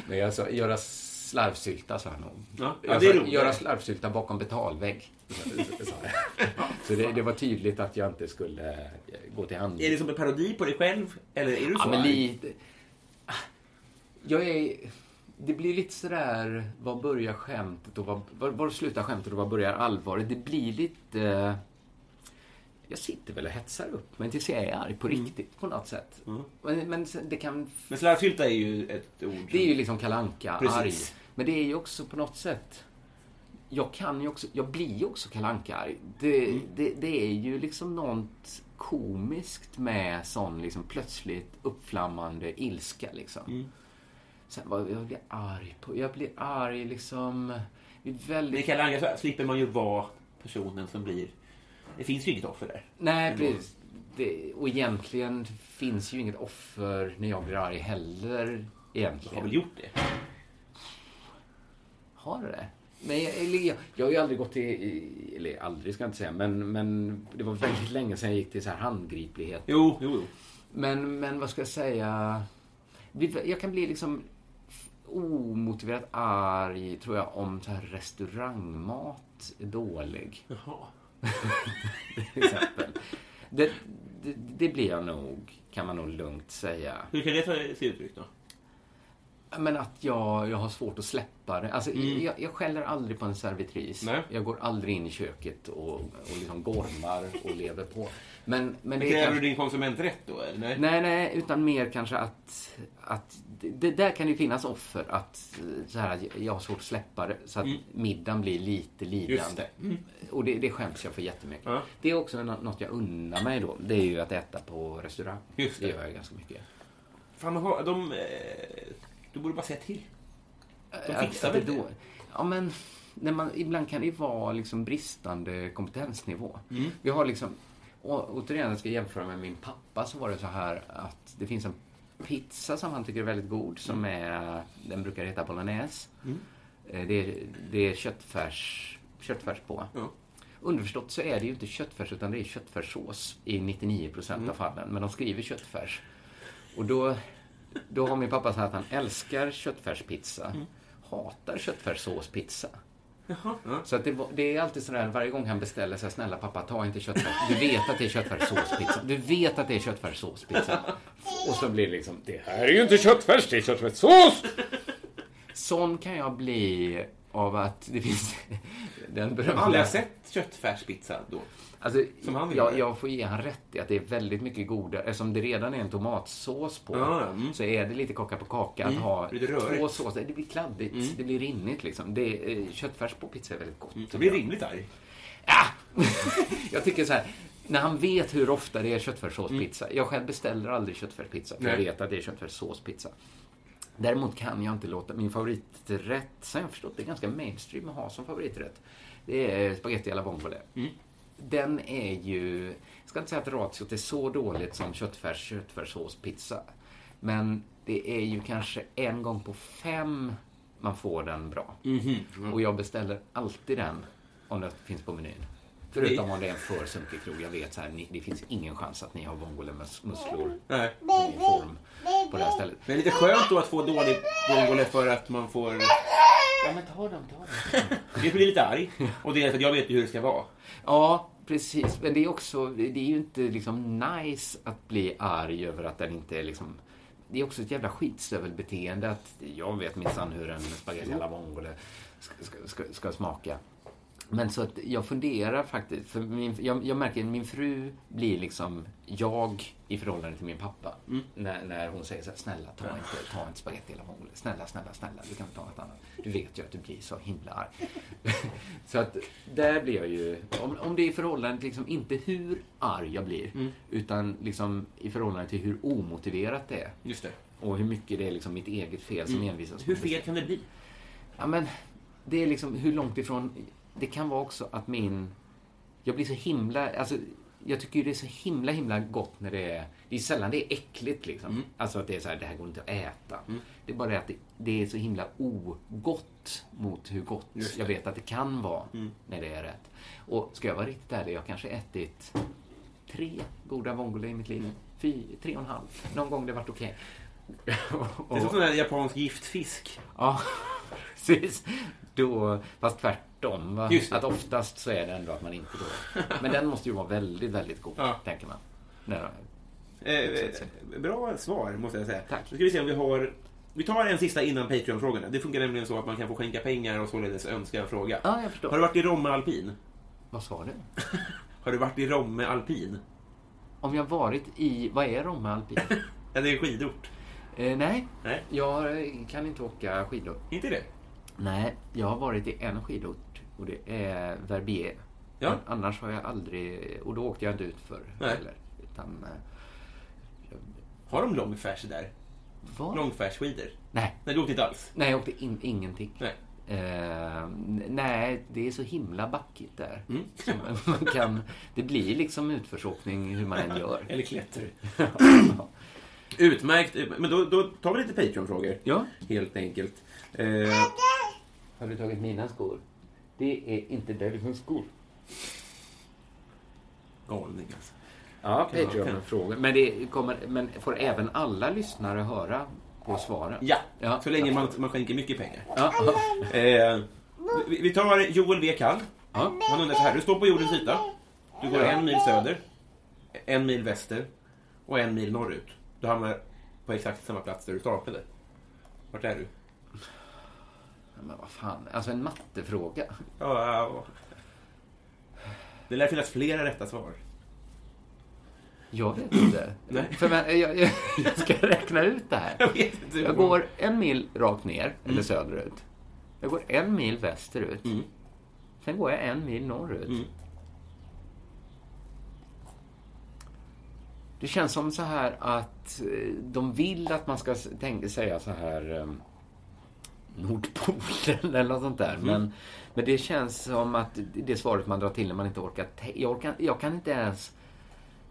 Men jag sa, göra slarvsylta, sa han nog. Ja, ja, det är roligt. göra slarvsylta bakom betalvägg. <laughs> Så det, det var tydligt att jag inte skulle eh, gå till handling. Är det som en parodi på dig själv? Eller är du så Ja, men lite... Jag är... Det blir lite sådär, var börjar skämtet och var, var, var slutar skämtet och var börjar allvaret? Det blir lite... Jag sitter väl och hetsar upp mig tills jag är arg på riktigt på något sätt. Men, men sen- det kan... Men slarvsylta är ju ett ord som... Det är ju liksom kalanka arg. Men det är ju också på något sätt... Jag kan ju också... Jag blir ju också kalanka arg. Det, Mm. det, det är ju liksom något komiskt med sån liksom plötsligt uppflammande ilska liksom. Mm. Sen vad jag blir arg på... Jag blir arg liksom... Väldigt... Kalle Anka så slipper man ju vara personen som blir... Det finns ju inget offer där. Nej, precis. Det, och egentligen finns ju inget offer när jag blir arg heller. Du Egentligen. har väl gjort det? Har det det? Men jag, jag, jag har ju aldrig gått till, eller aldrig ska jag inte säga, men, men det var väldigt länge sedan jag gick till så här handgriplighet. Jo, jo, jo. Men, men vad ska jag säga? Jag kan bli liksom omotiverat arg, tror jag, om så här restaurangmat är dålig. Jaha. <laughs> Till exempel. Det, det, det blir jag nog, kan man nog lugnt säga. Hur kan det ta sig uttryck då? Men att jag, jag har svårt att släppa det. Alltså, jag, jag skäller aldrig på en servitris. Nej. Jag går aldrig in i köket och, och liksom gormar och lever på. Men, men det Kräver du din konsumenträtt då? Eller? Nej. Nej, nej, utan mer kanske att, att det, det där kan ju finnas offer. Att, så här, att jag har svårt att släppa det så att middagen blir lite lidande. det. Och det, det skäms jag för jättemycket. Ja. Det är också nå- något jag unnar mig då. Det är ju att äta på restaurang. Just det. det gör jag ganska mycket. Fan, de, de, eh, du borde bara säga till. De fixar väl det Ja, men när man, ibland kan det ju vara liksom bristande kompetensnivå. Vi har liksom, å, återigen, jag ska jämföra med min pappa, så var det så här att det finns en pizza som han tycker är väldigt god, som är, den brukar heta bolognese. Eh, Det, är, det är köttfärs, köttfärs på. Ja. Underförstått så är det ju inte köttfärs, utan det är köttfärssås i 99 procent av fallen. Men de skriver köttfärs. Och då, då har min pappa sagt att han älskar köttfärspizza. hatar köttfärssåspizza. Jaha. Ja. Så att det, det är alltid sådär, varje gång han beställer så här, snälla pappa, ta inte köttfärs. Du vet att det är köttfärssåspizza. Du vet att det är köttfärssåspizza. Och så blir det liksom, det här är ju inte köttfärs, det är köttfärssås! Sån kan jag bli av att det finns <laughs> den Jag har aldrig berömda... sett köttfärspizza då. Alltså, Som han vill jag, jag får ge han rätt i att det är väldigt mycket godare. Eftersom det redan är en tomatsås på Ja, mm. så är det lite kocka på kaka att ha Lite rörigt. två såser. Det blir kladdigt, det blir rinnigt liksom. Det, är- köttfärs på pizza är väldigt gott. Det blir rimligt arg. Ah! <laughs> jag tycker så här, när han vet hur ofta det är köttfärssåspizza. Jag själv beställer aldrig köttfärspizza, för jag Nej. vet att det är köttfärssåspizza. Däremot kan jag inte låta min favoriträtt, sen jag förstått det är ganska mainstream att ha som favoriträtt. Det är spaghetti alla vongole. Den är ju, jag ska inte säga att ratiot är så dåligt som köttfärs, köttfärssåspizza. Men det är ju kanske en gång på fem man får den bra. Och jag beställer alltid den om det finns på menyn. Förutom om det är en för sunkig krog. Jag vet så här, ni, det finns ingen chans att ni har vongole-musslor Nej. i form på det här stället. Men lite skönt då att få dålig vongole för att man får... Ja, men ta dem, ta dem. <laughs> Jag blir lite arg. Och det är för att jag vet ju hur det ska vara. Ja, precis. Men det är också, det är ju inte liksom nice att bli arg över att den inte är liksom det är också ett jävla skitstövelbeteende att jag vet minsann hur en spaghetti alla vongole ska, ska, ska, ska smaka. Men så att jag funderar faktiskt, för min, jag, jag märker att min fru blir liksom jag i förhållande till min pappa. När, när hon säger så här, snälla ta inte, ta inte spaghetti alla vongole. Snälla, snälla, snälla, du kan ta något annat. Du vet ju att du blir så himla arg. <laughs> så att där blir jag ju, om, om det är i förhållande till liksom inte hur arg jag blir, utan liksom i förhållande till hur omotiverat det är. Just det. Och hur mycket det är liksom mitt eget fel som envisas. Hur fel kan det bli? Ja, men det är liksom hur långt ifrån... Det kan vara också att min... Jag blir så himla... Alltså, jag tycker ju det är så himla, himla gott när det är... Det är sällan det är äckligt liksom. Alltså att det är så här, det här går inte att äta. Det är bara det att det, det är så himla ogott mot hur gott jag vet att det kan vara när det är rätt. Och ska jag vara riktigt ärlig, jag har kanske ätit tre goda vongole i mitt liv. Fy, tre och en halv. Någon gång det varit okej. Det är som <laughs> sån där japansk giftfisk. Ja, <laughs> precis. Då, fast tvärtom. Va? Att oftast så är det ändå att man inte då... Men den måste ju vara väldigt, väldigt god, Ja. tänker man. Nej, Eh, eh, bra svar, måste jag säga. Tack. Nu ska vi se om vi har... Vi tar en sista innan Patreon-frågorna. Det funkar nämligen så att man kan få skänka pengar och således önska en fråga. Ja, jag förstår. Har du varit i Romme alpin? Vad sa du? <laughs> Har du varit i Romme alpin? Om jag varit i... Vad är Romme alpin? <laughs> Ja, det är en skidort. eh, nej, Nej, jag kan inte åka skidor. inte det? Nej, jag har varit i en skidort och det är Verbier. Ja. Men annars har jag aldrig... Och då åkte jag inte ut för Nej. heller. Utan... eh, Har de långfärs där? Långfärsskidor? Nej, Nej, du åkte inte alls? nej, jag åkte in, ingenting. Nej. N- nej, det är så himla backigt där. Mm. <laughs> Man- kan, det blir liksom utförsåkning hur man än gör. Eller klättrar. <laughs> Utmärkt. Men då, då tar vi lite Patreon-frågor. Ja. Helt enkelt. Eh, Har du tagit mina skor? Det är inte Davidsons skor. galning alltså. Ja, Kan- Patreon-frågor. Men, det kommer, men får även alla lyssnare höra på svaren? Ja, Ja. så länge man, man skänker mycket pengar. Ja, ja. <laughs> Eh, vi, vi tar Joel V. Kall. ja. Han undrar så här. Du står på jordens yta. Du går en mil söder, en mil väster och en mil norrut. Du hamnar på exakt samma plats där du startade. Vart är du? Men vad fan, alltså en mattefråga. Ja, ja. Det lär finnas flera rätta svar. Jag vet inte. Nej. För men, jag, jag, jag ska räkna ut det här. Jag. Jag går en mil rakt ner, eller söderut. Jag går en mil västerut. Mm. Sen går jag en mil norrut. Mm. Det känns som så här att eh, de vill att man ska tänka, säga så här um, Nordpolen eller något sånt där. Men, men det känns som att det är svaret man drar till när man inte orkar. Jag, orkar, jag kan inte ens...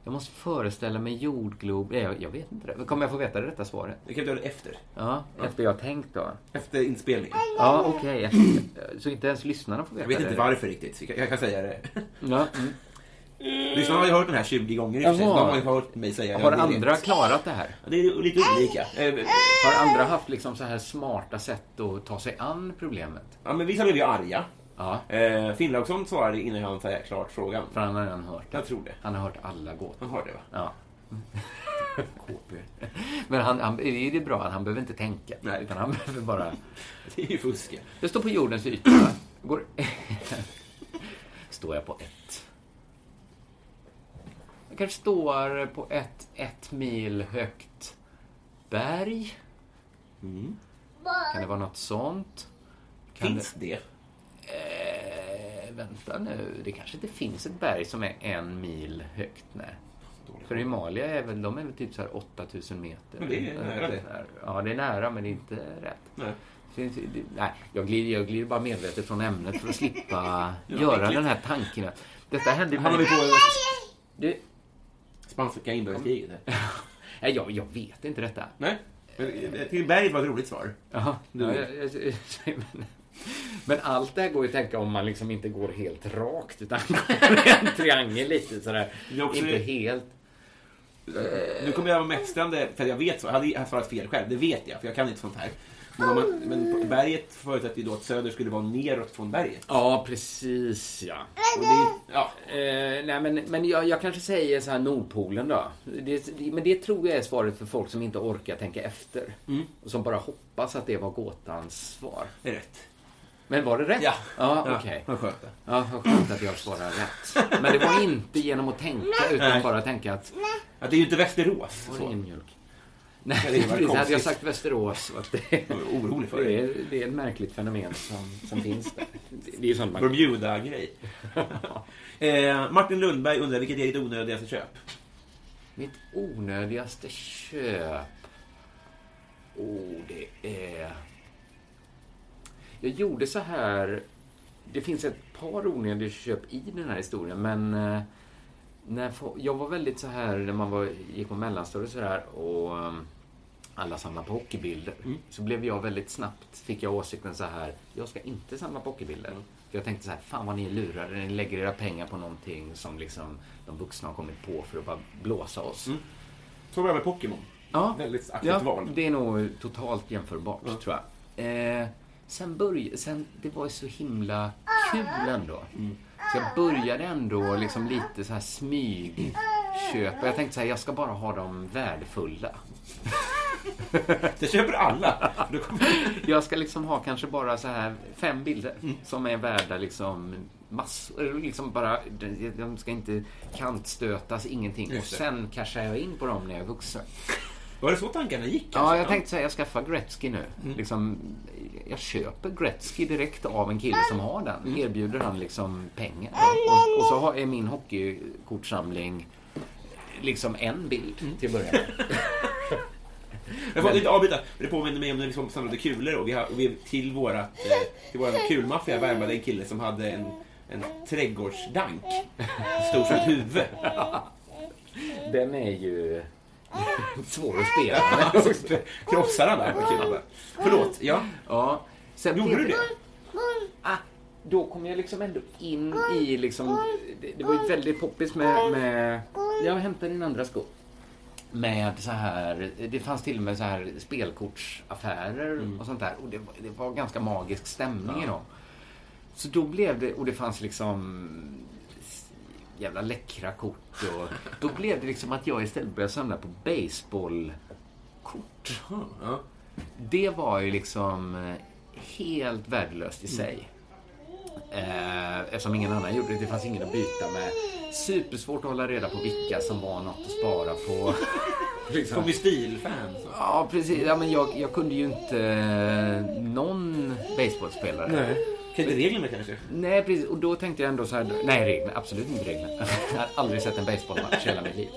Jag måste föreställa mig jordglob... Jag, jag vet inte det. Kommer jag få veta det rätta svaret? Det kan vi göra efter. Ja, efter jag har tänkt då. Efter inspelningen. Ja, okej. efter- <laughs> Så inte ens lyssnarna får veta Jag vet inte det. varför riktigt. så Jag kan, jag kan säga det. Ja, mm. Lyssnarna har ju hört den här 20 gånger i och för sig. De har ju hört mig säga Har det. andra klarat det här? Ja, Det är lite olika. Eh, Har andra haft liksom så här smarta sätt att ta sig an problemet? Ja, men vissa blev ju arga. Ja, Eh, Finnlaugsson svarade innan han sa klart frågan. för han har redan hört det. Jag tror det. Han har hört alla gåtor. Han hörde va? Ja. <laughs> KP. Men han, han, det är bra att han behöver inte tänka. Nej. Utan han behöver bara... <laughs> Det är ju fusk. Det står på jordens yta. Går... <laughs> står jag på ett. Jag kanske står på ett ett mil högt berg. Kan det vara något sånt? Kan Finns det? Eh, vänta nu, det kanske inte finns ett berg som är en mil högt. Nej. För Himalaya är väl, de är väl typ så här 8000 meter. Men det är nära det. Ja, det är nära, men det är inte rätt. Nej. Finns, det, nej, jag glider, jag glider bara medvetet från ämnet för att slippa <laughs> göra den här tanken. Detta hände vi mig... på spanska inbördeskriget? <laughs> nej, jag, jag vet inte detta. Nej. Eh, Till berget var ett roligt svar. Jaha, Du- ja, men, men allt det här går ju att tänka om man liksom inte går helt rakt utan <laughs> en triangel lite sådär. Är Inte helt. Nu kommer jag vara mästrande, för jag vet så. Jag hade svarat fel själv, det vet jag, för jag kan inte sånt här. Men, man, men berget förutsätter ju då att söder skulle vara neråt från berget. Ja, precis ja. Och det, ja, Eh, nej, men, men jag, jag kanske säger så här Nordpolen då. Det, det, men det tror jag är svaret för folk som inte orkar tänka efter. Och som bara hoppas att det var gåtans svar. det är rätt. Men var det rätt? Ja. Ja, okej. Vad skönt. Ja, vad skönt att jag svarar rätt. Men det var inte genom att tänka, utan Nej. bara tänka att Ja, det är ju inte Västerås. var det ingen mjölk? Nej, precis. Hade jag sagt Västerås och att det, Jag är orolig för det, är, det är ett märkligt fenomen som, som finns där. Det är ju sånt man... Bermuda-grej. <laughs> eh, Martin Lundberg undrar vilket är ditt onödigaste köp? Mitt onödigaste köp? Oh, det är... Jag gjorde så här... Det finns ett par onödiga köp i den här historien, men... eh, När jag var väldigt så här när man var, gick på mellanstadiet så här och um, alla samlade på hockeybilder. Så blev jag väldigt snabbt, fick jag åsikten så här, jag ska inte samla på hockeybilder. För jag tänkte så här, fan vad ni är lurade, ni lägger era pengar på någonting som liksom de vuxna har kommit på för att bara blåsa oss. Så var det med Pokémon. Ja, Väldigt aktivt val. det är nog totalt jämförbart tror jag. Eh, sen började, sen, det var ju så himla kul ändå. Så jag började ändå liksom lite så här smygköpa. Jag tänkte så här, jag ska bara ha dem värdefulla. <laughs> Det köper alla. Jag ska liksom ha kanske bara så här fem bilder som är värda liksom massor. Liksom bara, de- ska inte kantstötas, ingenting. Och sen cashar jag in på dem när jag är vuxen. Var det så tankarna gick? Ja, alltså? jag tänkte säga jag skaffar Gretzky nu. Liksom, jag köper Gretzky direkt av en kille som har den. Erbjuder han liksom pengar. Och, och så har, är min hockeykortsamling liksom en bild till början. <laughs> Jag får lite avbryta. Det påminner mig om när vi liksom samlade kulor och vi, har, och vi till vårat eh, till kulmaffia värvade en kille som hade en, en trädgårdsdank. <laughs> Stor som ett huvud. <laughs> Den är ju <laughs> svår att spela. Krossar alla på killarna. Förlåt, ja. Ja. Sen Gjorde du det? Ah, då kom jag liksom ändå in i liksom... Det, det var ju väldigt poppis med, med... Jag hämtade din andra sko. Med så här... Det fanns till och med så här spelkortsaffärer och sånt där. Och det, var- det var ganska magisk stämning i dem. Så då blev det... Och det fanns liksom jävla läckra kort och <laughs> då blev det liksom att jag istället började samla på baseballkort. ja. Det var ju liksom eh, helt värdelöst i sig. Eh, eftersom ingen annan gjorde det. Det fanns ingen att byta med. Supersvårt att hålla reda på vilka som var något att spara på. <laughs> liksom. Som i stilfan. så. Ja, precis. Ja, men jag, jag kunde ju inte eh, någon baseballspelare. Nej. Kan inte reglerna kanske? Nej, precis. Och då tänkte jag ändå så här, nej, regler, absolut inte regler. <laughs> Jag har aldrig sett en baseballmatch i hela mitt liv.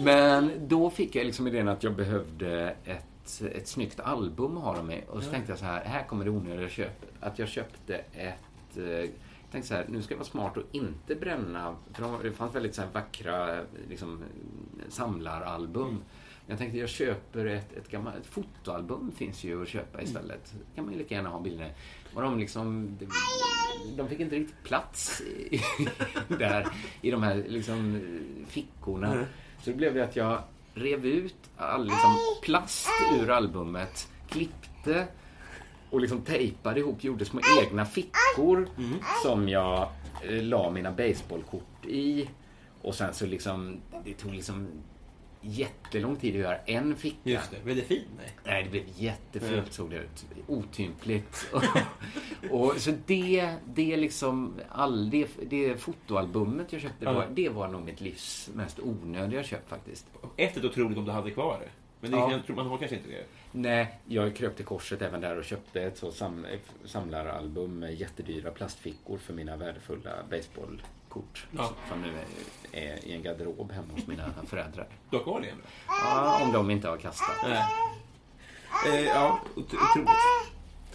Men då fick jag liksom idén att jag behövde ett, ett snyggt album att ha dem i. Och så tänkte jag så här, här kommer det onödiga köpet. Att jag köpte ett... eh, Jag tänkte så här, nu ska jag vara smart och inte bränna... För de- det fanns väldigt så här vackra liksom, samlaralbum. Jag tänkte jag köper ett, ett gammalt ett fotoalbum finns ju att köpa istället. kan man ju lika gärna ha bilder. Och de liksom, de, de fick inte riktigt plats i, <laughs> där i de här liksom, fickorna. Mm. Så det blev det att jag rev ut all liksom, plast ur albumet, klippte och liksom tejpade ihop, gjorde små egna fickor Mm. som jag eh, la mina baseballkort i. Och sen så liksom, det tog liksom jättelång tid att göra en ficka. Just det. Blev det fin? Nej. Nej, det blev jättefult såg det ut. Otympligt. <laughs> och, så det, det liksom, all, det, det fotoalbumet jag köpte, Ja. var, det var nog mitt livs mest onödiga köp faktiskt. Efter ett otroligt om du hade kvar det. Men det, Ja. jag tror man har kanske inte det. Nej, jag kröp till korset även där och köpte ett så sam, samlaralbum med jättedyra plastfickor för mina värdefulla baseballkort. Ja. Som nu är, är i en garderob hemma hos mina <laughs> föräldrar. Du har kvar det? Ja, om de inte har kastat. Nej. Eh, ja, ot- otroligt.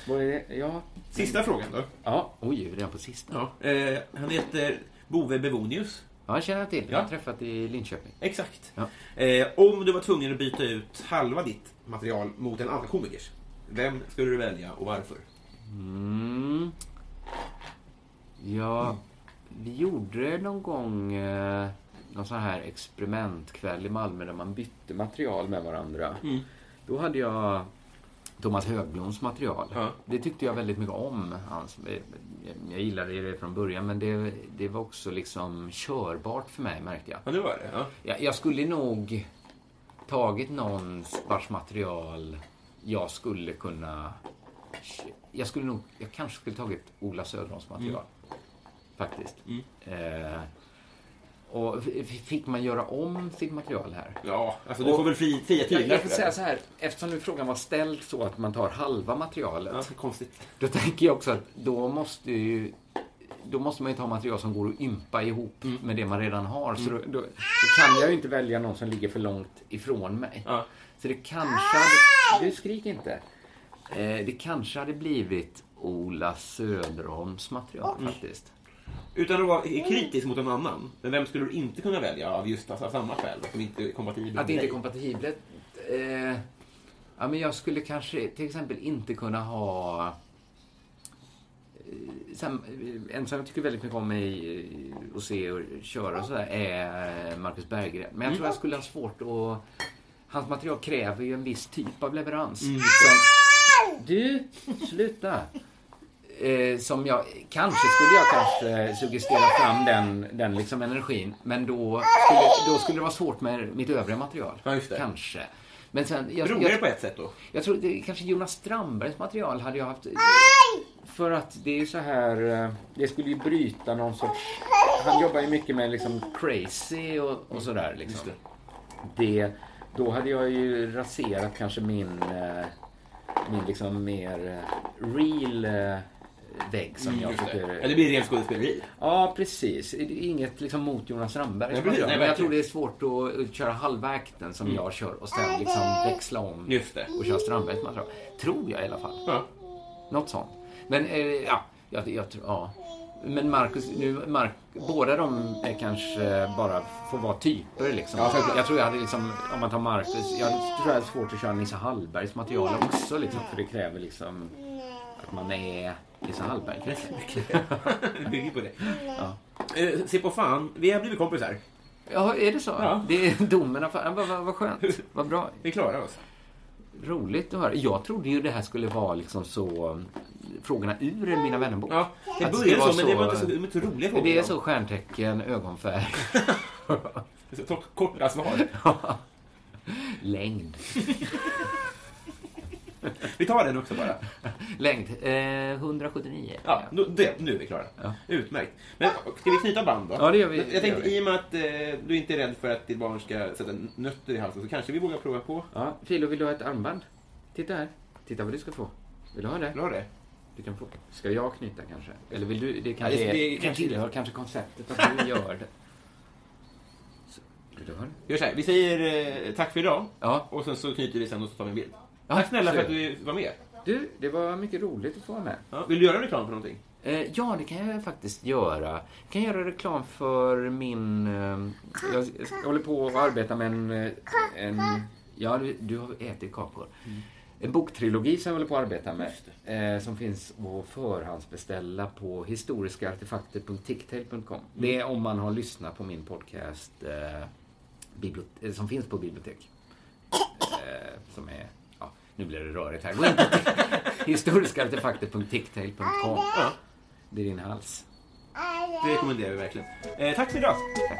Vad är det? Ja. Sista frågan då. Ja, oj, redan på sista. Ja. Eh, han heter Bove Bevonius. Ja, jag känner till. Jag har Ja. träffat i Linköping. Exakt. Ja. Eh, om du var tvungen att byta ut halva ditt material mot en annan komikers, vem skulle du välja och varför? Mm. Ja, vi gjorde någon gång eh, någon sån här experimentkväll i Malmö där man bytte material med varandra. Mm. Då hade jag Thomas Högbloms material. Ja. Det tyckte jag väldigt mycket om. Hans, jag gillade det från början men det, det var också liksom körbart för mig märkte jag. Ja, det var det. Ja. Jag, jag skulle nog tagit någon vars material jag skulle kunna... Jag skulle nog... Jag kanske skulle tagit Ola Söderholms material. Faktiskt. Eh, och fick man göra om sitt material här? Ja, alltså du Och- får väl fri, fria Jag, tyglar jag för får säga så här, eftersom nu frågan var ställd så att man tar halva materialet. Ja, konstigt. Då tänker jag också att då måste ju då måste man ju ta material som går att ympa ihop Mm. med det man redan har. Så då, då, då kan jag ju inte välja någon som ligger för långt ifrån mig. Ja. Så det kanske hade, Du skrik inte. Eh, det kanske hade blivit Ola Söderholms material Mm. faktiskt. Utan att vara kritisk mot en annan, men vem skulle du inte kunna välja av just alltså, samma skäl? Som inte är kompatibel Att det inte är kompatibelt. Eh, ja, men jag skulle kanske till exempel inte kunna ha... eh, Sam, en som jag tycker väldigt mycket om i, att se och köra och sådär är Marcus Berggren. Men jag tror jag skulle ha svårt att... Hans material kräver ju en viss typ av leverans. Som, du, sluta! Eh, som jag, kanske skulle jag kanske suggestera fram den, den liksom energin. Men då skulle, då skulle det vara svårt med mitt övriga material. Ja, just det. Kanske. Men sen, jag, Roligare jag, på ett sätt då? jag tror det, kanske Jonas Strandbergs material hade jag haft... För att det är så här... eh, Det skulle ju bryta någon sorts... Han jobbar ju mycket med liksom crazy och, och sådär liksom. Det, då hade jag ju raserat kanske min... eh, Min liksom mer eh, real vägg som jag Mm, det. tycker... Ja, det blir rent skådespeleri. Ja, precis. Det Inget liksom mot Jonas Strandberg. Nej, precis. Nej, men jag tror det är svårt att, köra halva akten som jag kör och sen liksom växla om det. och köra Strandbergs material. Tror jag i alla fall. Ja. Något sånt. Men eh, ja, jag, jag tror, ja. Men Marcus, nu, Mark, båda de är kanske bara får vara typer liksom. Ja, jag tror jag hade liksom, om man tar Marcus, jag tror jag hade svårt att köra Nisse Hallbergs material också liksom. För det kräver liksom att man är Nisse Hallberg. <laughs> Det bygger på det. Eh, se på fan, vi har blivit kompisar. Ja, är det så? Ja. Det är domen. Vad, vad, vad skönt. Vad bra. Vi klarar oss. Roligt att höra. Jag trodde ju det här skulle vara liksom så... Frågorna ur Mina vännerbok. Ja, det Att började var så, men det var inte så, de är inte så roliga frågor. <laughs> Det är så stjärntecken, ögonfärg, Så Korta svar. <laughs> längd. Vi tar den också bara. Längd, eh, 179. Ja, nu, det, nu är vi klara. Ja. Utmärkt. Men ska vi knyta band då? Ja, det gör vi. Jag tänkte, vi. i och med att eh, du inte är rädd för att ditt barn ska sätta nötter i halsen så kanske vi vågar prova på. Ja, Filo, vill du ha ett armband? Titta här. Titta vad du ska få. Vill du ha det? Vill du ha det? Du kan få. Ska jag knyta kanske? Eller vill du? Det kanske, Ja, det- det, det- kan tillhör kanske konceptet att du gör det. Så, vill du ha det? Gör så här, vi säger eh, tack för idag. Ja. Och sen så knyter vi sen och så tar vi en bild. Ja, tack snälla för att du var med. Du, det var mycket roligt att få vara med. Ja, vill du göra reklam för någonting? Eh, ja, det kan jag faktiskt göra. Jag kan göra reklam för min... Eh, jag, jag håller på att arbeta med en... eh, en ja, du, du har ätit kakor. en boktrilogi som jag håller på att arbeta med. Eh, som finns att förhandsbeställa på historiskaartefakter.ticktail.com. Det är om man har lyssnat på min podcast eh, bibliotek, som finns på bibliotek. Eh, som är, nu blir det rörigt här. Gå in på <laughs> historiskaartefakter.ticktail.com. Ja, Det är din hals. det rekommenderar vi verkligen. Eh, tack för idag. Tack.